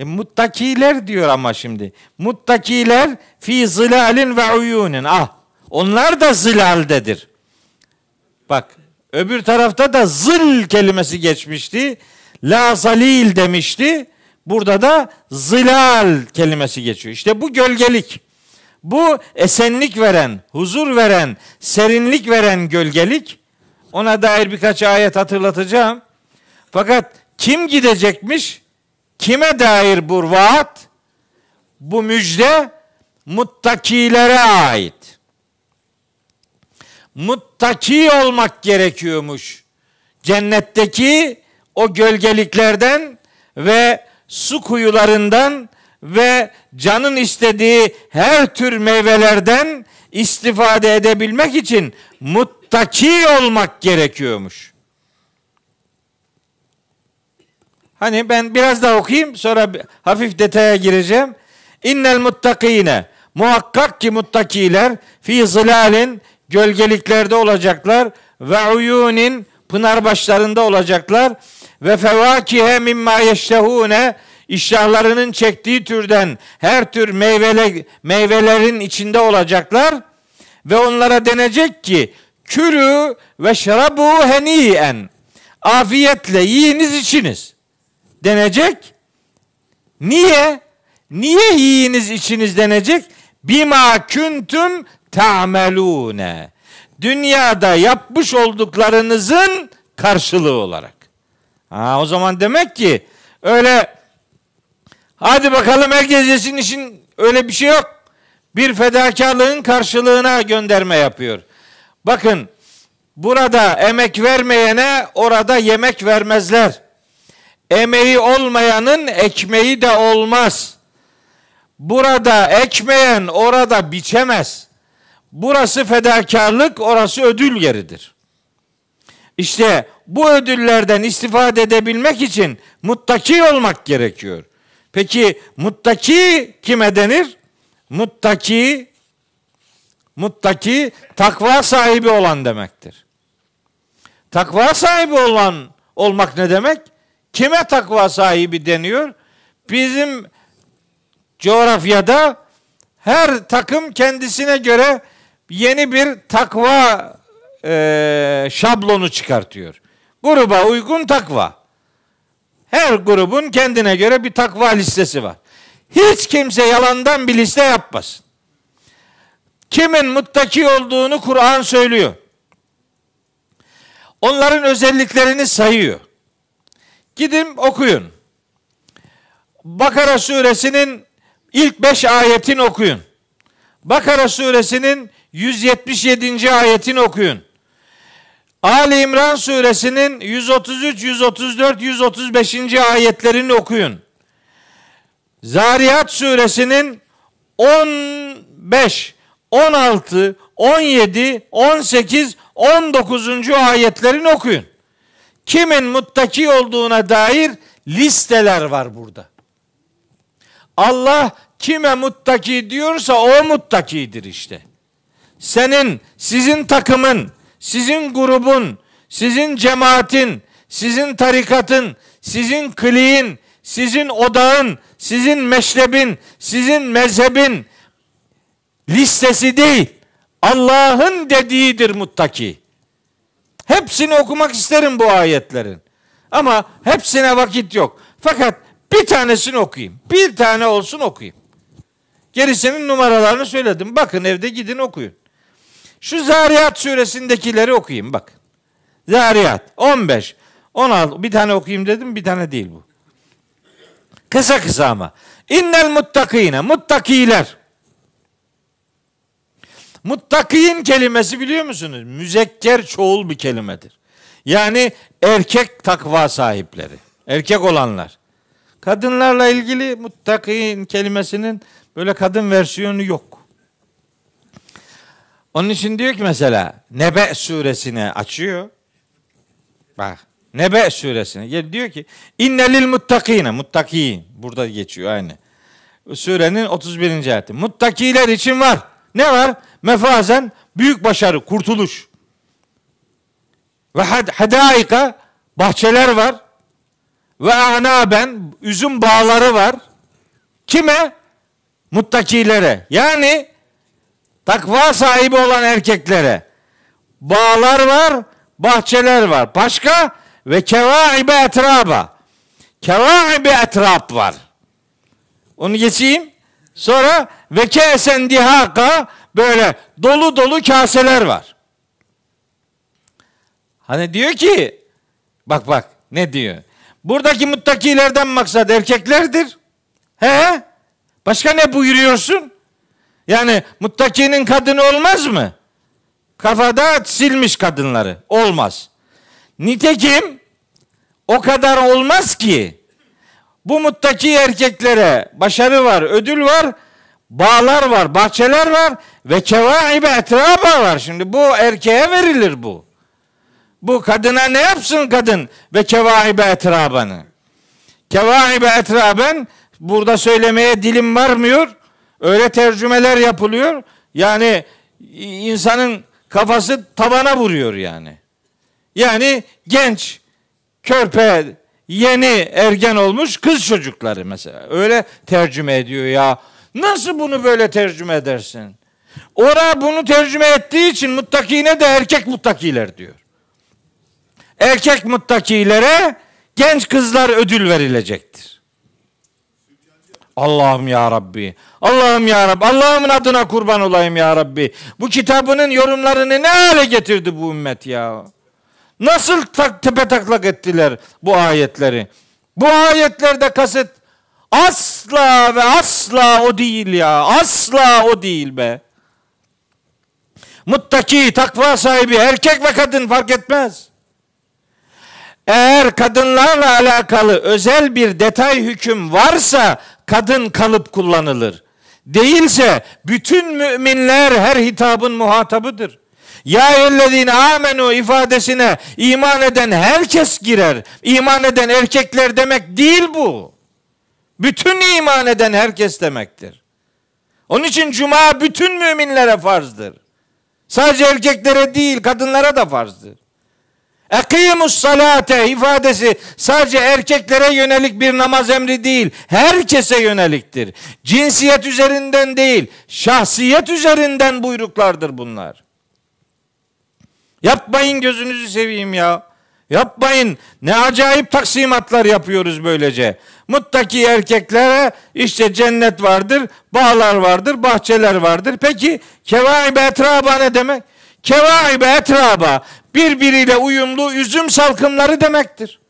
E, muttakiler diyor ama şimdi. Muttakiler fi zilalin ve uyunin. Ah onlar da zilaldedir. Bak öbür tarafta da zıl kelimesi geçmişti. La zalil demişti. Burada da zilal kelimesi geçiyor. İşte bu gölgelik. Bu esenlik veren, huzur veren, serinlik veren gölgelik. Ona dair birkaç ayet hatırlatacağım. Fakat kim gidecekmiş? Kime dair bu vaat? Bu müjde muttakilere ait. Muttaki olmak gerekiyormuş. Cennetteki o gölgeliklerden ve su kuyularından ve canın istediği her tür meyvelerden istifade edebilmek için muttaki olmak gerekiyormuş. Hani ben biraz daha okuyayım sonra hafif detaya gireceğim. İnnel muttakine muhakkak ki muttakiler fi zilalin gölgeliklerde olacaklar ve uyunin pınar başlarında olacaklar ve fevakihe mimma yeştehune iştahlarının çektiği türden her tür meyvele, meyvelerin içinde olacaklar ve onlara denecek ki külü ve şerabu heniyen afiyetle yiyiniz içiniz denecek. Niye? Niye yiyiniz içiniz denecek? Bima küntüm ta'melune. Dünyada yapmış olduklarınızın karşılığı olarak. Ha, o zaman demek ki öyle hadi bakalım herkes yesin işin öyle bir şey yok. Bir fedakarlığın karşılığına gönderme yapıyor. Bakın burada emek vermeyene orada yemek vermezler. Emeği olmayanın ekmeği de olmaz. Burada ekmeyen orada biçemez. Burası fedakarlık, orası ödül yeridir. İşte bu ödüllerden istifade edebilmek için muttaki olmak gerekiyor. Peki muttaki kime denir? Muttaki muttaki takva sahibi olan demektir. Takva sahibi olan olmak ne demek? Kime takva sahibi deniyor? Bizim coğrafyada her takım kendisine göre yeni bir takva e, şablonu çıkartıyor. Gruba uygun takva. Her grubun kendine göre bir takva listesi var. Hiç kimse yalandan bir liste yapmasın. Kimin muttaki olduğunu Kur'an söylüyor. Onların özelliklerini sayıyor. Gidin okuyun. Bakara suresinin ilk beş ayetini okuyun. Bakara suresinin 177. ayetini okuyun. Ali İmran suresinin 133, 134, 135. ayetlerini okuyun. Zariyat suresinin 15, 16, 17, 18, 19. ayetlerini okuyun. Kimin muttaki olduğuna dair listeler var burada. Allah kime muttaki diyorsa o muttakidir işte. senin, sizin takımın, sizin grubun, sizin cemaatin, sizin tarikatın, sizin kliğin, sizin odağın, sizin meşrebin, sizin mezhebin listesi değil. Allah'ın dediğidir muttaki. Hepsini okumak isterim bu ayetlerin. Ama hepsine vakit yok. Fakat bir tanesini okuyayım. Bir tane olsun okuyayım. Gerisinin numaralarını söyledim. Bakın evde gidin okuyun. Şu Zariyat suresindekileri okuyayım bak. Zariyat 15, 16 bir tane okuyayım dedim bir tane değil bu. Kısa kısa ama. İnnel muttakine muttakiler. Muttakin kelimesi biliyor musunuz? Müzekker çoğul bir kelimedir. Yani erkek takva sahipleri. Erkek olanlar. Kadınlarla ilgili muttakin kelimesinin böyle kadın versiyonu yok. Onun için diyor ki mesela Nebe suresine açıyor. Bak Nebe suresine diyor ki innelil muttakine muttaki burada geçiyor aynı. Surenin 31. ayeti. Muttakiler için var. Ne var? Mefazen büyük başarı, kurtuluş. Ve hadaika bahçeler var. Ve anaben üzüm bağları var. Kime? Muttakilere. Yani takva sahibi olan erkeklere. Bağlar var, bahçeler var. Başka? Ve kevaibe etraba. Kevaibe etrap var. Onu geçeyim. Sonra ve kesen dihaka böyle dolu dolu kaseler var. Hani diyor ki bak bak ne diyor? Buradaki muttakilerden maksat erkeklerdir. He? Başka ne buyuruyorsun? Yani muttakinin kadını olmaz mı? Kafada silmiş kadınları. Olmaz. Nitekim o kadar olmaz ki bu muttaki erkeklere başarı var, ödül var, bağlar var, bahçeler var ve kevaibe etraba var. Şimdi bu erkeğe verilir bu. Bu kadına ne yapsın kadın ve kevaibe etrabanı? Kevaibe etraben burada söylemeye dilim varmıyor. Öyle tercümeler yapılıyor. Yani insanın kafası tavana vuruyor yani. Yani genç, körpe, yeni ergen olmuş kız çocukları mesela. Öyle tercüme ediyor ya. Nasıl bunu böyle tercüme edersin? Ora bunu tercüme ettiği için muttakine de erkek muttakiler diyor. Erkek muttakilere genç kızlar ödül verilecektir. Allah'ım ya Rabbi. Allah'ım ya Rabbi. Allah'ımın adına kurban olayım ya Rabbi. Bu kitabının yorumlarını ne hale getirdi bu ümmet ya? Nasıl tak, tepe taklak ettiler bu ayetleri? Bu ayetlerde kasıt asla ve asla o değil ya. Asla o değil be. Muttaki, takva sahibi, erkek ve kadın fark etmez. Eğer kadınlarla alakalı özel bir detay hüküm varsa kadın kalıp kullanılır. Değilse bütün müminler her hitabın muhatabıdır. Ya ellezine amenu ifadesine iman eden herkes girer. İman eden erkekler demek değil bu. Bütün iman eden herkes demektir. Onun için cuma bütün müminlere farzdır. Sadece erkeklere değil kadınlara da farzdır. Ekimus salate ifadesi sadece erkeklere yönelik bir namaz emri değil, herkese yöneliktir. Cinsiyet üzerinden değil, şahsiyet üzerinden buyruklardır bunlar. Yapmayın gözünüzü seveyim ya. Yapmayın. Ne acayip taksimatlar yapıyoruz böylece. Muttaki erkeklere işte cennet vardır, bağlar vardır, bahçeler vardır. Peki kevaibe etraba ne demek? Kevaibe etraba birbiriyle uyumlu üzüm salkımları demektir.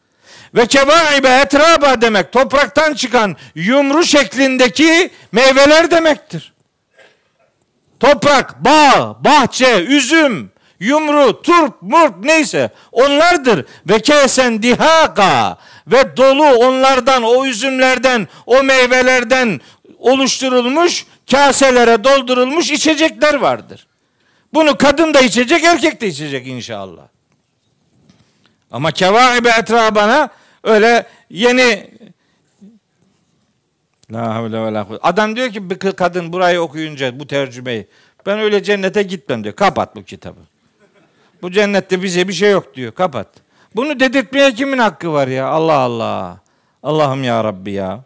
Ve kevaibe etraba demek topraktan çıkan yumru şeklindeki meyveler demektir. Toprak, bağ, bahçe, üzüm, yumru, turp, murp neyse onlardır. Ve kesen dihaka ve dolu onlardan, o üzümlerden, o meyvelerden oluşturulmuş kaselere doldurulmuş içecekler vardır. Bunu kadın da içecek, erkek de içecek inşallah. Ama kevaibe etrabana öyle yeni La havle ve Adam diyor ki bir kadın burayı okuyunca bu tercümeyi Ben öyle cennete gitmem diyor. Kapat bu kitabı. Bu cennette bize bir şey yok diyor. Kapat. Bunu dedirtmeye kimin hakkı var ya? Allah Allah. Allah'ım ya Rabbi ya.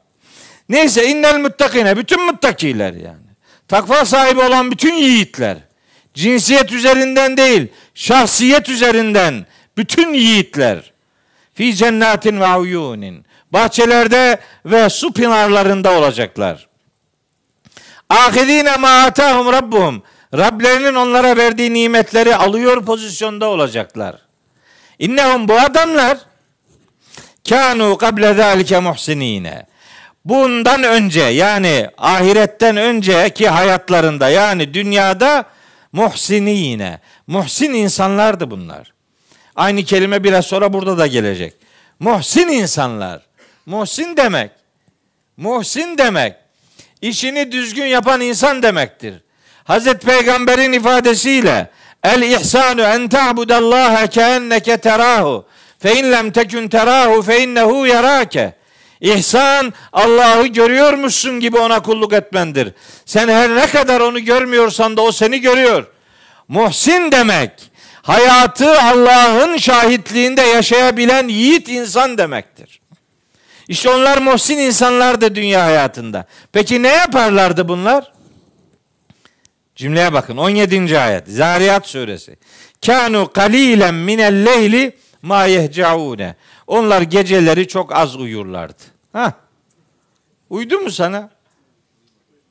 Neyse innel muttakine bütün muttakiler yani. Takva sahibi olan bütün yiğitler. Cinsiyet üzerinden değil, şahsiyet üzerinden bütün yiğitler. Fi cennetin ve uyunin. Bahçelerde ve su pınarlarında olacaklar. Ahidine ma atahum rabbuhum. Rablerinin onlara verdiği nimetleri alıyor pozisyonda olacaklar. İnnehum bu adamlar kanu kable zalike muhsinine. Bundan önce yani ahiretten önceki hayatlarında yani dünyada muhsinine. Muhsin insanlardı bunlar. Aynı kelime biraz sonra burada da gelecek. Muhsin insanlar. Muhsin demek. Muhsin demek. işini düzgün yapan insan demektir. Hazreti Peygamber'in ifadesiyle el ihsanu en ta'budallaha keenneke terahu fe in lem tekun terahu fe innehu yarake. İhsan Allah'ı görüyormuşsun gibi ona kulluk etmendir. Sen her ne kadar onu görmüyorsan da o seni görüyor. Muhsin demek hayatı Allah'ın şahitliğinde yaşayabilen yiğit insan demektir. İşte onlar muhsin insanlardı dünya hayatında. Peki ne yaparlardı bunlar? Cümleye bakın 17. ayet Zariyat suresi. Kanu kalilen minel leyli ma yehcaune. Onlar geceleri çok az uyurlardı. Ha? Uydu mu sana?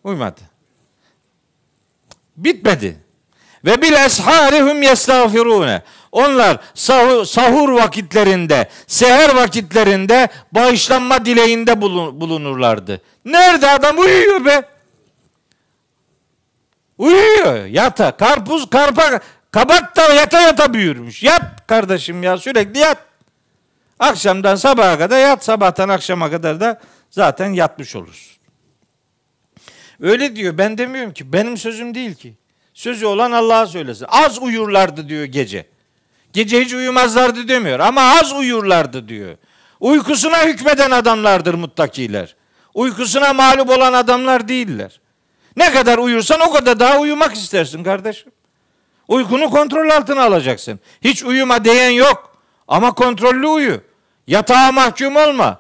Uymadı. Bitmedi. Ve bil esharihum yestağfirune. Onlar sahur, sahur vakitlerinde, seher vakitlerinde bağışlanma dileğinde bulunurlardı. Nerede adam uyuyor be? Uyuyor. Yata. Karpuz karpa kabak da yata yata büyürmüş. Yat kardeşim ya sürekli yat. Akşamdan sabaha kadar yat. Sabahtan akşama kadar da zaten yatmış olursun. Öyle diyor. Ben demiyorum ki. Benim sözüm değil ki. Sözü olan Allah'a söylesin. Az uyurlardı diyor gece. Gece hiç uyumazlardı demiyor ama az uyurlardı diyor. Uykusuna hükmeden adamlardır muttakiler. Uykusuna mağlup olan adamlar değiller. Ne kadar uyursan o kadar daha uyumak istersin kardeşim. Uykunu kontrol altına alacaksın. Hiç uyuma diyen yok. Ama kontrollü uyu. Yatağa mahkum olma.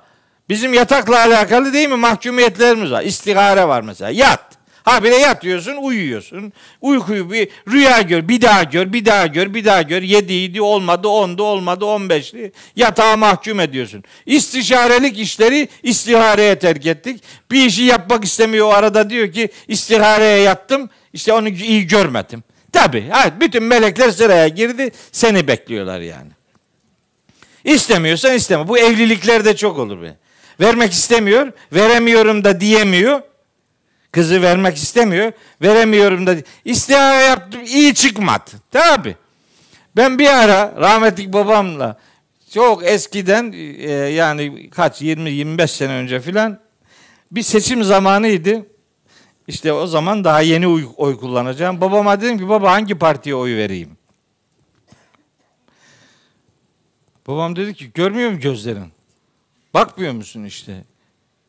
Bizim yatakla alakalı değil mi mahkumiyetlerimiz var. İstihare var mesela. Yat. Ha bile yatıyorsun, uyuyorsun. Uykuyu bir rüya gör, bir daha gör, bir daha gör, bir daha gör. Yediydi, olmadı, ondu, olmadı, on beşli. Yatağa mahkum ediyorsun. İstişarelik işleri istihareye terk ettik. Bir işi yapmak istemiyor o arada diyor ki istihareye yattım, işte onu iyi görmedim. Tabi, evet, bütün melekler sıraya girdi, seni bekliyorlar yani. İstemiyorsan isteme. Bu evliliklerde çok olur be. Vermek istemiyor, veremiyorum da diyemiyor. Kızı vermek istemiyor. Veremiyorum da. İstihare yaptım iyi çıkmadı. Tabi. Ben bir ara rahmetlik babamla çok eskiden e, yani kaç 20-25 sene önce filan bir seçim zamanıydı. İşte o zaman daha yeni oy, oy kullanacağım. Babama dedim ki baba hangi partiye oy vereyim? Babam dedi ki görmüyor mu gözlerin? Bakmıyor musun işte?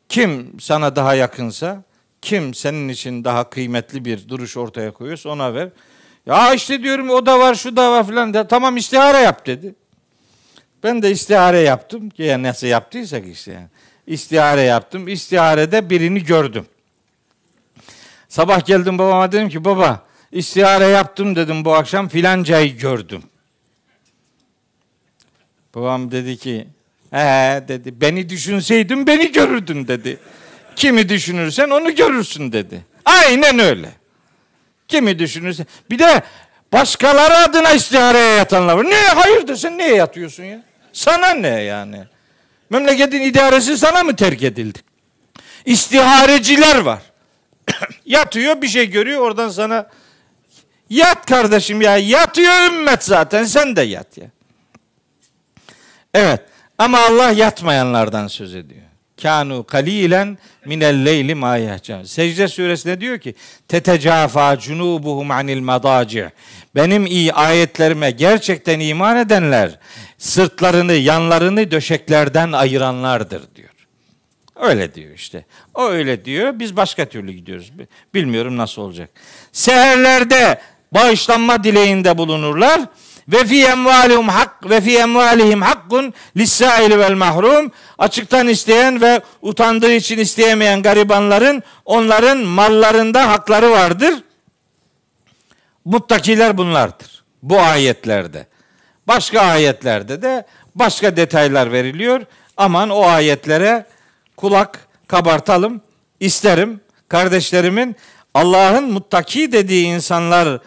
Kim sana daha yakınsa kim senin için daha kıymetli bir duruş ortaya koyuyorsa ona ver. Ya işte diyorum o da var şu da var filan. De, tamam istihare yap dedi. Ben de istihare yaptım. Yani nasıl yaptıysak işte yani. İstihare yaptım. İstiharede birini gördüm. Sabah geldim babama dedim ki baba istihare yaptım dedim bu akşam filancayı gördüm. Babam dedi ki he dedi beni düşünseydin beni görürdün dedi. Kimi düşünürsen onu görürsün dedi. Aynen öyle. Kimi düşünürsen. Bir de başkaları adına istihareye yatanlar var. Ne hayırdır sen niye yatıyorsun ya? Sana ne yani? Memleketin idaresi sana mı terk edildi? İstihareciler var. Yatıyor bir şey görüyor oradan sana yat kardeşim ya yatıyor ümmet zaten sen de yat ya. Evet ama Allah yatmayanlardan söz ediyor. Kanu kalilen minel leyli ma yehcan. Secde suresinde diyor ki tetecafa cunubuhum anil madaci. Benim iyi ayetlerime gerçekten iman edenler sırtlarını, yanlarını döşeklerden ayıranlardır diyor. Öyle diyor işte. O öyle diyor. Biz başka türlü gidiyoruz. Bilmiyorum nasıl olacak. Seherlerde bağışlanma dileğinde bulunurlar. Ve fi emvalihim hak ve fi emvalihim hakkun lissaili vel mahrum. Açıktan isteyen ve utandığı için isteyemeyen garibanların onların mallarında hakları vardır. Muttakiler bunlardır. Bu ayetlerde. Başka ayetlerde de başka detaylar veriliyor. Aman o ayetlere kulak kabartalım isterim. Kardeşlerimin Allah'ın muttaki dediği insanlar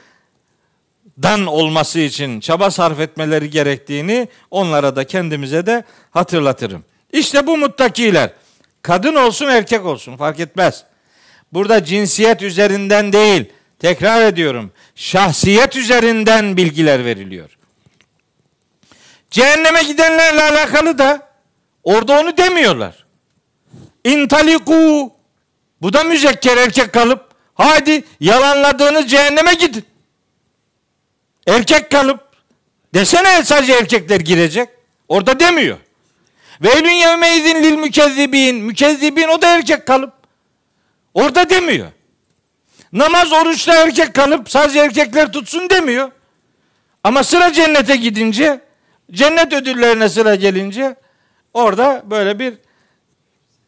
dan olması için çaba sarf etmeleri gerektiğini onlara da kendimize de hatırlatırım. İşte bu muttakiler. Kadın olsun erkek olsun fark etmez. Burada cinsiyet üzerinden değil, tekrar ediyorum. Şahsiyet üzerinden bilgiler veriliyor. Cehenneme gidenlerle alakalı da orada onu demiyorlar. İntaliku bu da müzekker erkek kalıp hadi yalanladığınız cehenneme gidin. Erkek kalıp desene sadece erkekler girecek. Orada demiyor. Ve elün yevmeydin lil mükezzibin. Mükezzibin o da erkek kalıp. Orada demiyor. Namaz oruçta erkek kalıp sadece erkekler tutsun demiyor. Ama sıra cennete gidince, cennet ödüllerine sıra gelince orada böyle bir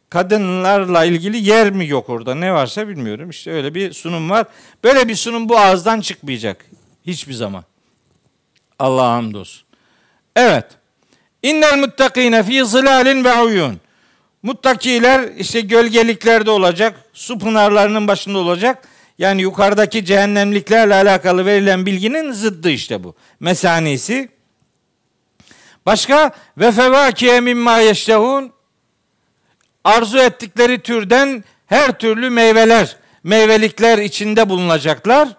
kadınlarla ilgili yer mi yok orada ne varsa bilmiyorum. İşte öyle bir sunum var. Böyle bir sunum bu ağızdan çıkmayacak hiçbir zaman. Allah'a hamdolsun. Evet. İnnel muttakine fi zilalin ve uyun. Muttakiler işte gölgeliklerde olacak, su pınarlarının başında olacak. Yani yukarıdaki cehennemliklerle alakalı verilen bilginin zıddı işte bu. Mesanisi. Başka ve fevakiye mimma yeştehun arzu ettikleri türden her türlü meyveler, meyvelikler içinde bulunacaklar.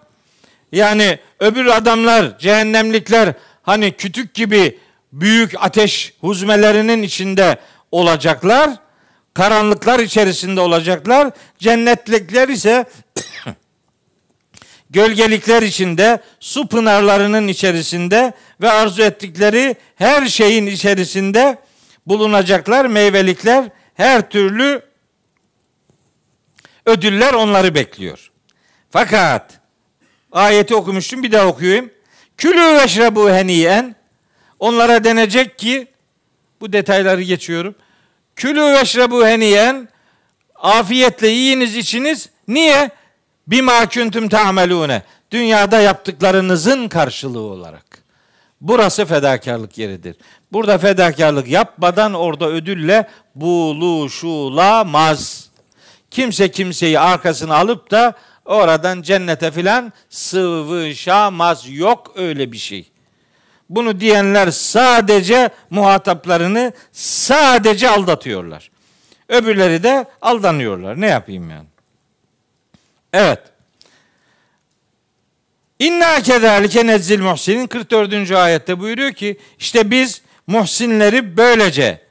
Yani öbür adamlar, cehennemlikler hani kütük gibi büyük ateş huzmelerinin içinde olacaklar. Karanlıklar içerisinde olacaklar. Cennetlikler ise gölgelikler içinde, su pınarlarının içerisinde ve arzu ettikleri her şeyin içerisinde bulunacaklar. Meyvelikler, her türlü ödüller onları bekliyor. Fakat ayeti okumuştum bir daha okuyayım. Külü veşrebu heniyen onlara denecek ki bu detayları geçiyorum. Külü veşrebu heniyen afiyetle yiyiniz içiniz. Niye? Bima kuntum ta'melune. Dünyada yaptıklarınızın karşılığı olarak. Burası fedakarlık yeridir. Burada fedakarlık yapmadan orada ödülle buluşulamaz. Kimse kimseyi arkasına alıp da oradan cennete filan sıvışamaz. Yok öyle bir şey. Bunu diyenler sadece muhataplarını sadece aldatıyorlar. Öbürleri de aldanıyorlar. Ne yapayım yani? Evet. İnna kezalike nezzil muhsinin 44. ayette buyuruyor ki işte biz muhsinleri böylece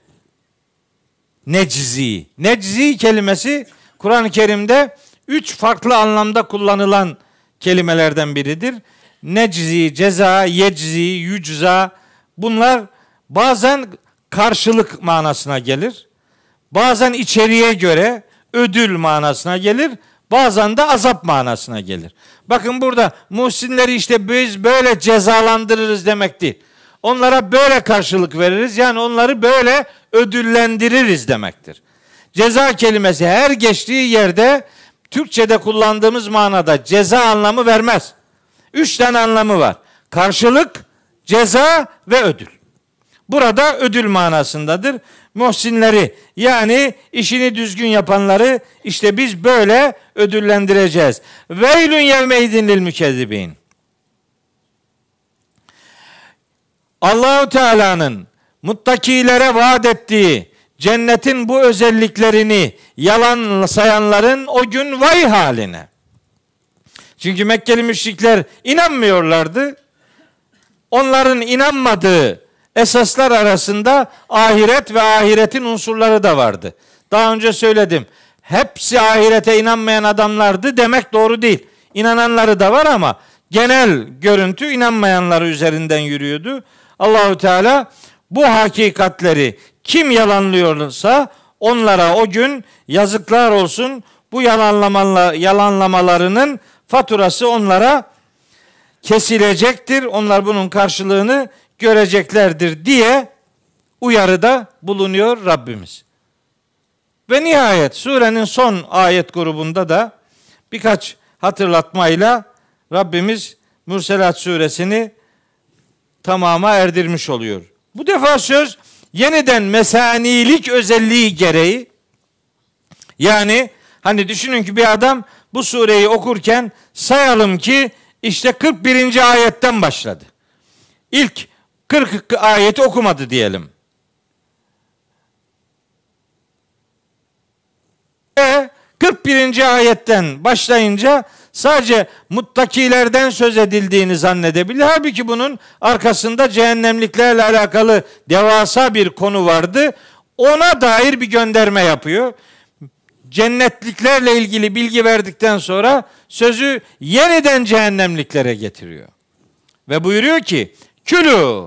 neczi. Neczi kelimesi Kur'an-ı Kerim'de üç farklı anlamda kullanılan kelimelerden biridir. Neczi, ceza, yeczi, yücza bunlar bazen karşılık manasına gelir. Bazen içeriye göre ödül manasına gelir. Bazen de azap manasına gelir. Bakın burada muhsinleri işte biz böyle cezalandırırız demek değil. Onlara böyle karşılık veririz. Yani onları böyle ödüllendiririz demektir. Ceza kelimesi her geçtiği yerde Türkçe'de kullandığımız manada ceza anlamı vermez. Üç tane anlamı var. Karşılık, ceza ve ödül. Burada ödül manasındadır. Muhsinleri yani işini düzgün yapanları işte biz böyle ödüllendireceğiz. Veylün yevmeydin lil mükezzibin. Allahu Teala'nın muttakilere vaat ettiği cennetin bu özelliklerini yalan sayanların o gün vay haline. Çünkü Mekkeli müşrikler inanmıyorlardı. Onların inanmadığı esaslar arasında ahiret ve ahiretin unsurları da vardı. Daha önce söyledim. Hepsi ahirete inanmayan adamlardı demek doğru değil. İnananları da var ama genel görüntü inanmayanları üzerinden yürüyordu. Allahü Teala bu hakikatleri kim yalanlıyorsa Onlara o gün yazıklar olsun. Bu yalanlamalar, yalanlamalarının faturası onlara kesilecektir. Onlar bunun karşılığını göreceklerdir diye uyarıda bulunuyor Rabbimiz. Ve nihayet surenin son ayet grubunda da birkaç hatırlatmayla Rabbimiz Mürselat suresini tamama erdirmiş oluyor. Bu defa söz yeniden mesanilik özelliği gereği yani hani düşünün ki bir adam bu sureyi okurken sayalım ki işte 41. ayetten başladı. İlk 40 ayeti okumadı diyelim. E 41. ayetten başlayınca sadece muttakilerden söz edildiğini zannedebilir. Halbuki bunun arkasında cehennemliklerle alakalı devasa bir konu vardı. Ona dair bir gönderme yapıyor. Cennetliklerle ilgili bilgi verdikten sonra sözü yeniden cehennemliklere getiriyor. Ve buyuruyor ki külü.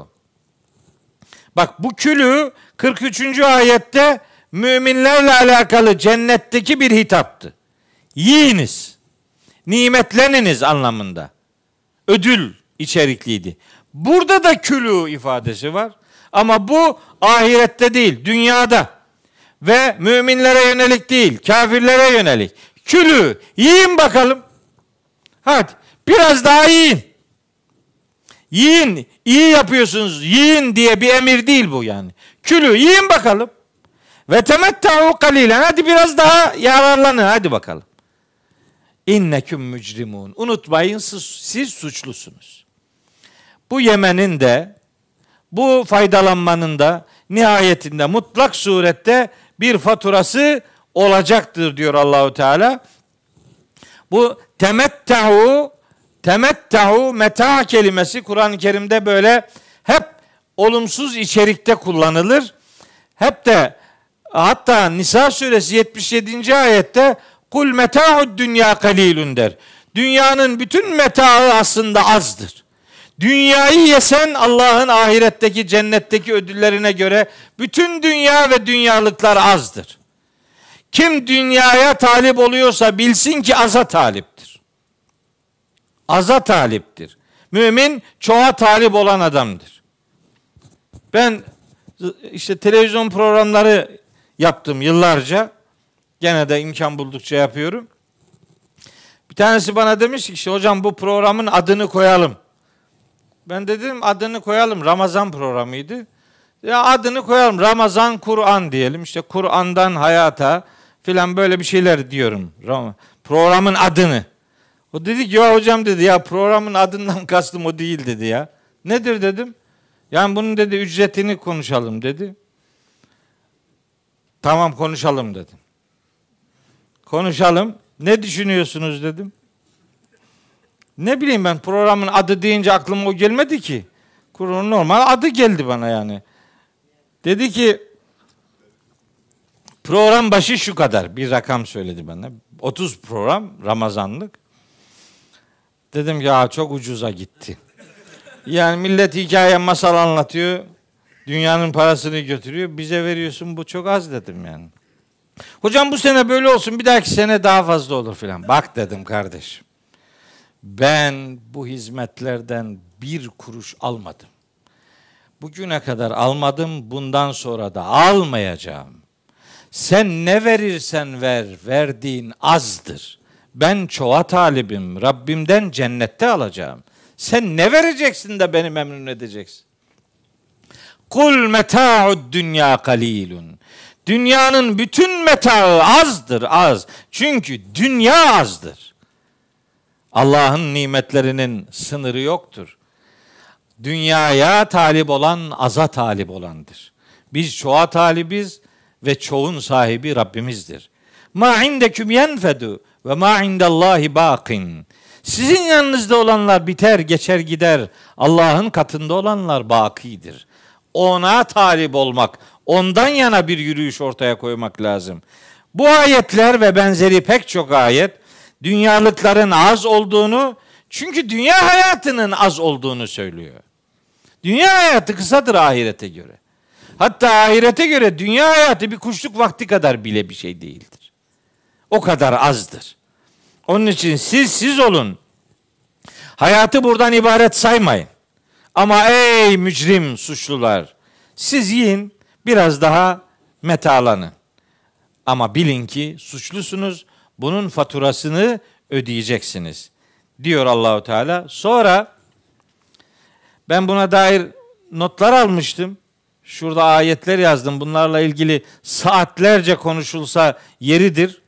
Bak bu külü 43. ayette müminlerle alakalı cennetteki bir hitaptı. Yiyiniz, nimetleniniz anlamında. Ödül içerikliydi. Burada da külü ifadesi var. Ama bu ahirette değil, dünyada. Ve müminlere yönelik değil, kafirlere yönelik. Külü, yiyin bakalım. Hadi, biraz daha yiyin. Yiyin, iyi yapıyorsunuz, yiyin diye bir emir değil bu yani. Külü, yiyin bakalım. Ve temetta'u kalilen. Hadi biraz daha yararlanın. Hadi bakalım. İnneküm mücrimun. Unutmayın siz, siz suçlusunuz. Bu yemenin de bu faydalanmanın da nihayetinde mutlak surette bir faturası olacaktır diyor Allahu Teala. Bu temetta'u temetta'u meta kelimesi Kur'an-ı Kerim'de böyle hep olumsuz içerikte kullanılır. Hep de Hatta Nisa suresi 77. ayette kul meta'ud dünya kalilun der. Dünyanın bütün metaı aslında azdır. Dünyayı yesen Allah'ın ahiretteki cennetteki ödüllerine göre bütün dünya ve dünyalıklar azdır. Kim dünyaya talip oluyorsa bilsin ki aza taliptir. Aza taliptir. Mümin çoğa talip olan adamdır. Ben işte televizyon programları yaptım yıllarca. Gene de imkan buldukça yapıyorum. Bir tanesi bana demiş ki işte hocam bu programın adını koyalım. Ben dedim adını koyalım. Ramazan programıydı. Ya adını koyalım. Ramazan Kur'an diyelim. İşte Kur'an'dan hayata filan böyle bir şeyler diyorum. Programın adını. O dedi ki ya hocam dedi ya programın adından kastım o değil dedi ya. Nedir dedim. Yani bunun dedi ücretini konuşalım dedi. Tamam konuşalım dedim. Konuşalım. Ne düşünüyorsunuz dedim. Ne bileyim ben programın adı deyince aklıma o gelmedi ki. Kur'an'ın normal adı geldi bana yani. Dedi ki program başı şu kadar bir rakam söyledi bana. 30 program Ramazanlık. Dedim ya çok ucuza gitti. Yani millet hikaye masal anlatıyor. Dünyanın parasını götürüyor. Bize veriyorsun bu çok az dedim yani. Hocam bu sene böyle olsun bir dahaki sene daha fazla olur filan. Bak dedim kardeşim. Ben bu hizmetlerden bir kuruş almadım. Bugüne kadar almadım, bundan sonra da almayacağım. Sen ne verirsen ver, verdiğin azdır. Ben çoğa talibim, Rabbimden cennette alacağım. Sen ne vereceksin de beni memnun edeceksin? Kul meta'ud dünya kalilun. Dünyanın bütün metaı azdır az. Çünkü dünya azdır. Allah'ın nimetlerinin sınırı yoktur. Dünyaya talip olan aza talip olandır. Biz çoğa talibiz ve çoğun sahibi Rabbimizdir. Ma indeküm yenfedu ve ma indallahi bakin. Sizin yanınızda olanlar biter, geçer gider. Allah'ın katında olanlar bakidir ona talip olmak, ondan yana bir yürüyüş ortaya koymak lazım. Bu ayetler ve benzeri pek çok ayet dünyalıkların az olduğunu, çünkü dünya hayatının az olduğunu söylüyor. Dünya hayatı kısadır ahirete göre. Hatta ahirete göre dünya hayatı bir kuşluk vakti kadar bile bir şey değildir. O kadar azdır. Onun için siz siz olun. Hayatı buradan ibaret saymayın. Ama ey mücrim suçlular siz yiyin biraz daha metalanın. Ama bilin ki suçlusunuz. Bunun faturasını ödeyeceksiniz. Diyor Allahu Teala. Sonra ben buna dair notlar almıştım. Şurada ayetler yazdım. Bunlarla ilgili saatlerce konuşulsa yeridir.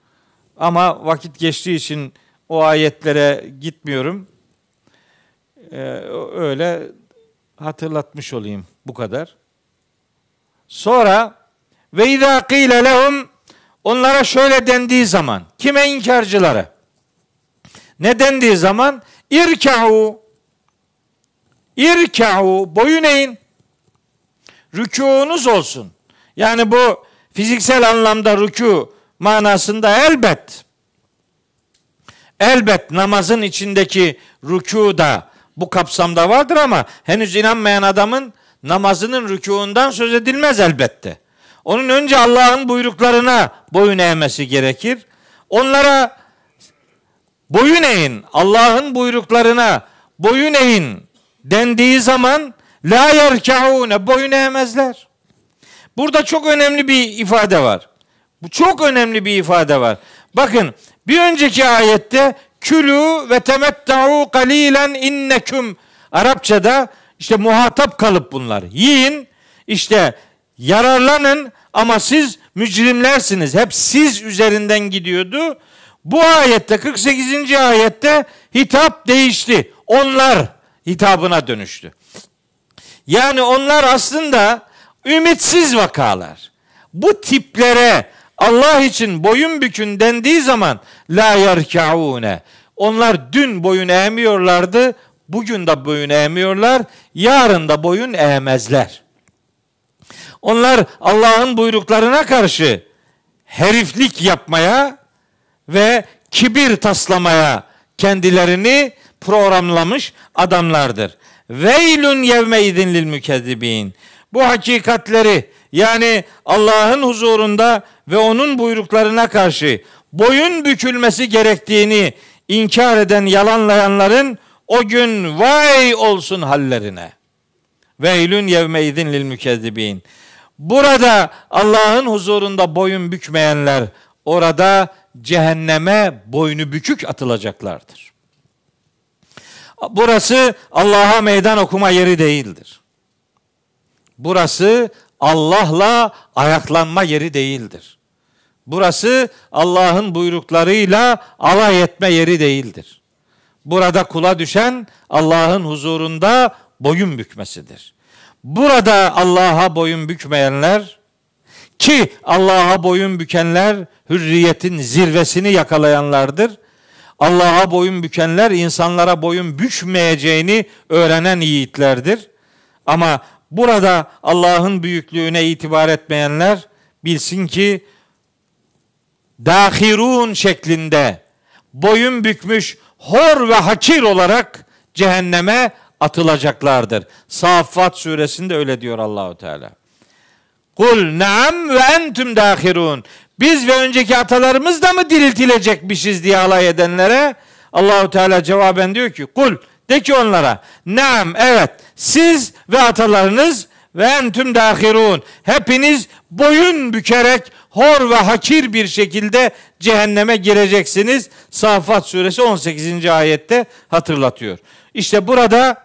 Ama vakit geçtiği için o ayetlere gitmiyorum. Ee, öyle hatırlatmış olayım bu kadar. Sonra ve izâ kîle lehum onlara şöyle dendiği zaman kime inkarcılara ne dendiği zaman irka'u irka'u boyun eğin rükuunuz olsun. Yani bu fiziksel anlamda rükû manasında elbet elbet namazın içindeki rükû da bu kapsamda vardır ama henüz inanmayan adamın namazının rükuundan söz edilmez elbette. Onun önce Allah'ın buyruklarına boyun eğmesi gerekir. Onlara boyun eğin, Allah'ın buyruklarına boyun eğin dendiği zaman la yerkaune boyun eğmezler. Burada çok önemli bir ifade var. Bu çok önemli bir ifade var. Bakın bir önceki ayette külü ve temettau kalilen inneküm Arapçada işte muhatap kalıp bunlar. Yiyin işte yararlanın ama siz mücrimlersiniz. Hep siz üzerinden gidiyordu. Bu ayette 48. ayette hitap değişti. Onlar hitabına dönüştü. Yani onlar aslında ümitsiz vakalar. Bu tiplere Allah için boyun bükün dendiği zaman la yerkaune. Onlar dün boyun eğmiyorlardı, bugün de boyun eğmiyorlar, yarın da boyun eğmezler. Onlar Allah'ın buyruklarına karşı heriflik yapmaya ve kibir taslamaya kendilerini programlamış adamlardır. Veylün yevme idin lil mükezzibin. Bu hakikatleri yani Allah'ın huzurunda ve onun buyruklarına karşı boyun bükülmesi gerektiğini inkar eden yalanlayanların o gün vay olsun hallerine. Veylün yevme idin lil mükezzibin. Burada Allah'ın huzurunda boyun bükmeyenler orada cehenneme boynu bükük atılacaklardır. Burası Allah'a meydan okuma yeri değildir. Burası Allah'la ayaklanma yeri değildir. Burası Allah'ın buyruklarıyla alay etme yeri değildir. Burada kula düşen Allah'ın huzurunda boyun bükmesidir. Burada Allah'a boyun bükmeyenler ki Allah'a boyun bükenler hürriyetin zirvesini yakalayanlardır. Allah'a boyun bükenler insanlara boyun bükmeyeceğini öğrenen yiğitlerdir. Ama burada Allah'ın büyüklüğüne itibar etmeyenler bilsin ki dahirun şeklinde boyun bükmüş hor ve hakir olarak cehenneme atılacaklardır. Saffat suresinde öyle diyor Allahu Teala. Kul naam ve entüm dahirun. Biz ve önceki atalarımız da mı diriltilecekmişiz diye alay edenlere Allahu Teala cevaben diyor ki kul de ki onlara naam evet siz ve atalarınız ve entüm dahirun hepiniz boyun bükerek hor ve hakir bir şekilde cehenneme gireceksiniz. Safat suresi 18. ayette hatırlatıyor. İşte burada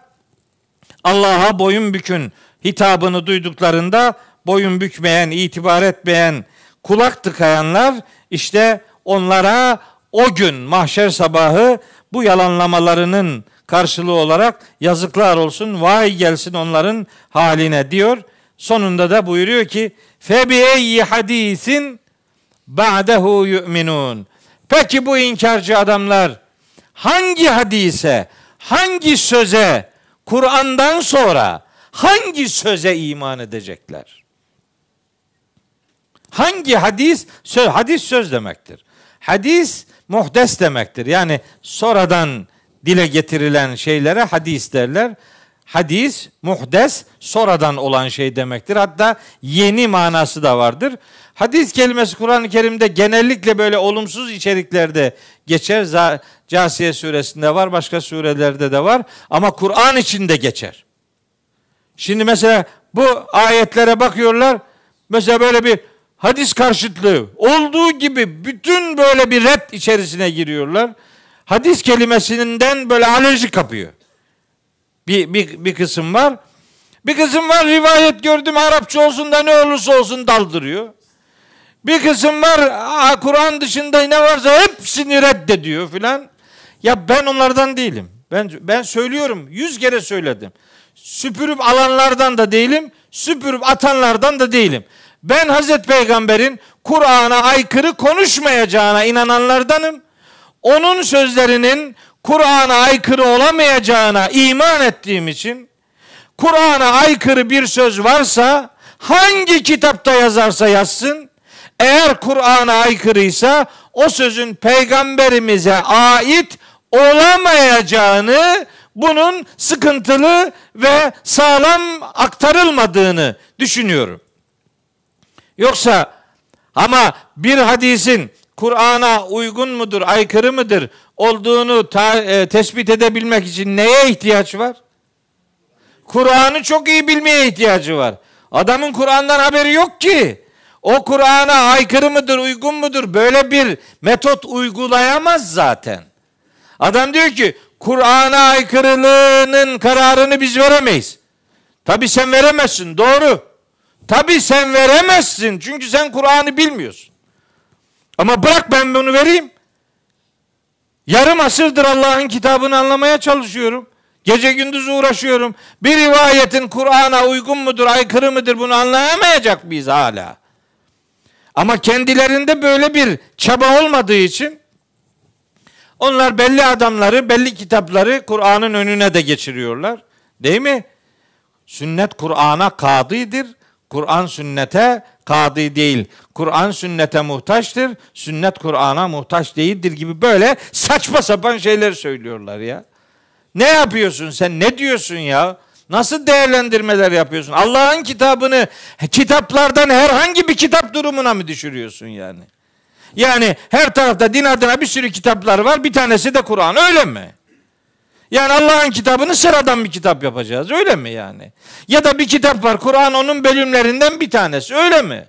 Allah'a boyun bükün hitabını duyduklarında boyun bükmeyen, itibar etmeyen, kulak tıkayanlar işte onlara o gün mahşer sabahı bu yalanlamalarının karşılığı olarak yazıklar olsun, vay gelsin onların haline diyor. Sonunda da buyuruyor ki Febi eyyi hadisin ba'dehu yu'minun. Peki bu inkarcı adamlar hangi hadise, hangi söze, Kur'an'dan sonra hangi söze iman edecekler? Hangi hadis? Söz, hadis söz demektir. Hadis muhdes demektir. Yani sonradan dile getirilen şeylere hadis derler. Hadis, muhdes, sonradan olan şey demektir. Hatta yeni manası da vardır. Hadis kelimesi Kur'an-ı Kerim'de genellikle böyle olumsuz içeriklerde geçer. Casiye suresinde var, başka surelerde de var. Ama Kur'an içinde geçer. Şimdi mesela bu ayetlere bakıyorlar. Mesela böyle bir hadis karşıtlığı olduğu gibi bütün böyle bir red içerisine giriyorlar. Hadis kelimesinden böyle alerji kapıyor. Bir, bir, bir kısım var. Bir kısım var rivayet gördüm Arapça olsun da ne olursa olsun daldırıyor. Bir kısım var Kur'an dışında ne varsa hepsini reddediyor filan. Ya ben onlardan değilim. Ben ben söylüyorum. Yüz kere söyledim. Süpürüp alanlardan da değilim. Süpürüp atanlardan da değilim. Ben Hazreti Peygamber'in Kur'an'a aykırı konuşmayacağına inananlardanım. Onun sözlerinin Kur'an'a aykırı olamayacağına iman ettiğim için Kur'an'a aykırı bir söz varsa hangi kitapta yazarsa yazsın eğer Kur'an'a aykırıysa o sözün peygamberimize ait olamayacağını bunun sıkıntılı ve sağlam aktarılmadığını düşünüyorum. Yoksa ama bir hadisin Kur'an'a uygun mudur, aykırı mıdır olduğunu ta, e, tespit edebilmek için neye ihtiyaç var? Kur'an'ı çok iyi bilmeye ihtiyacı var. Adamın Kur'an'dan haberi yok ki. O Kur'an'a aykırı mıdır, uygun mudur? Böyle bir metot uygulayamaz zaten. Adam diyor ki Kur'an'a aykırılığının kararını biz veremeyiz. Tabi sen veremezsin doğru. Tabi sen veremezsin çünkü sen Kur'an'ı bilmiyorsun. Ama bırak ben bunu vereyim. Yarım asırdır Allah'ın kitabını anlamaya çalışıyorum. Gece gündüz uğraşıyorum. Bir rivayetin Kur'an'a uygun mudur, aykırı mıdır bunu anlayamayacak mıyız hala? Ama kendilerinde böyle bir çaba olmadığı için onlar belli adamları, belli kitapları Kur'an'ın önüne de geçiriyorlar. Değil mi? Sünnet Kur'an'a kadıdır. Kur'an sünnete kadı değil. Kur'an sünnete muhtaçtır. Sünnet Kur'an'a muhtaç değildir gibi böyle saçma sapan şeyler söylüyorlar ya. Ne yapıyorsun sen? Ne diyorsun ya? Nasıl değerlendirmeler yapıyorsun? Allah'ın kitabını kitaplardan herhangi bir kitap durumuna mı düşürüyorsun yani? Yani her tarafta din adına bir sürü kitaplar var. Bir tanesi de Kur'an. Öyle mi? Yani Allah'ın kitabını sıradan bir kitap yapacağız. Öyle mi yani? Ya da bir kitap var. Kur'an onun bölümlerinden bir tanesi. Öyle mi?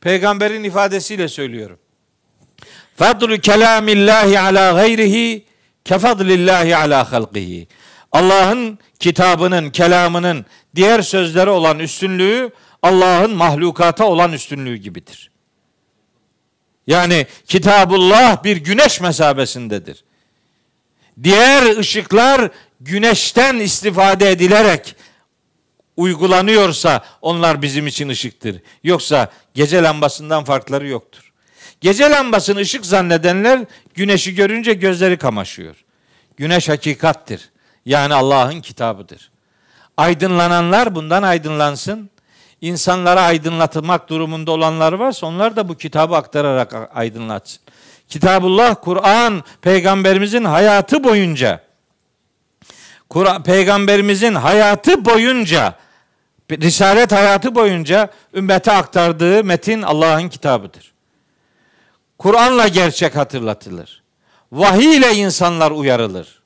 Peygamberin ifadesiyle söylüyorum. Fadlu kelamillahi ala gayrihi kefadlillahi ala halqihi. Allah'ın kitabının, kelamının diğer sözlere olan üstünlüğü Allah'ın mahlukata olan üstünlüğü gibidir. Yani kitabullah bir güneş mesabesindedir. Diğer ışıklar güneşten istifade edilerek uygulanıyorsa onlar bizim için ışıktır. Yoksa gece lambasından farkları yoktur. Gece lambasını ışık zannedenler güneşi görünce gözleri kamaşıyor. Güneş hakikattir. Yani Allah'ın kitabıdır. Aydınlananlar bundan aydınlansın. İnsanlara aydınlatılmak durumunda olanlar varsa onlar da bu kitabı aktararak aydınlatsın. Kitabullah, Kur'an, peygamberimizin hayatı boyunca Kur'an peygamberimizin hayatı boyunca risalet hayatı boyunca ümmete aktardığı metin Allah'ın kitabıdır. Kur'an'la gerçek hatırlatılır. Vahiy ile insanlar uyarılır.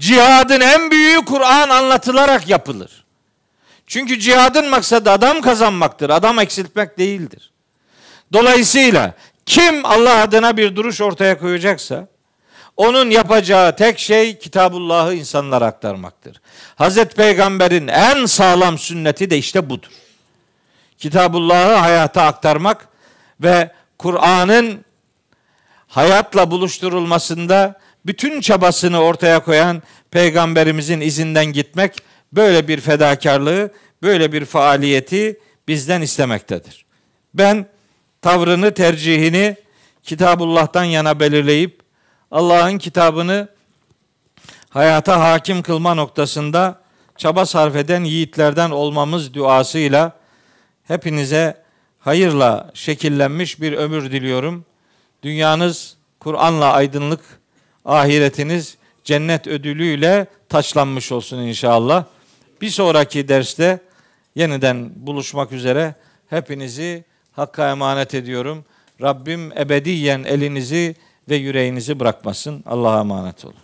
Cihadın en büyüğü Kur'an anlatılarak yapılır. Çünkü cihadın maksadı adam kazanmaktır, adam eksiltmek değildir. Dolayısıyla kim Allah adına bir duruş ortaya koyacaksa onun yapacağı tek şey Kitabullah'ı insanlara aktarmaktır. Hazreti Peygamber'in en sağlam sünneti de işte budur. Kitabullah'ı hayata aktarmak ve Kur'an'ın hayatla buluşturulmasında bütün çabasını ortaya koyan peygamberimizin izinden gitmek böyle bir fedakarlığı, böyle bir faaliyeti bizden istemektedir. Ben tavrını, tercihini Kitabullah'tan yana belirleyip Allah'ın kitabını hayata hakim kılma noktasında çaba sarf eden yiğitlerden olmamız duasıyla hepinize hayırla şekillenmiş bir ömür diliyorum. Dünyanız Kur'an'la aydınlık, ahiretiniz cennet ödülüyle taçlanmış olsun inşallah. Bir sonraki derste yeniden buluşmak üzere hepinizi Hakk'a emanet ediyorum. Rabbim ebediyen elinizi ve yüreğinizi bırakmasın. Allah'a emanet olun.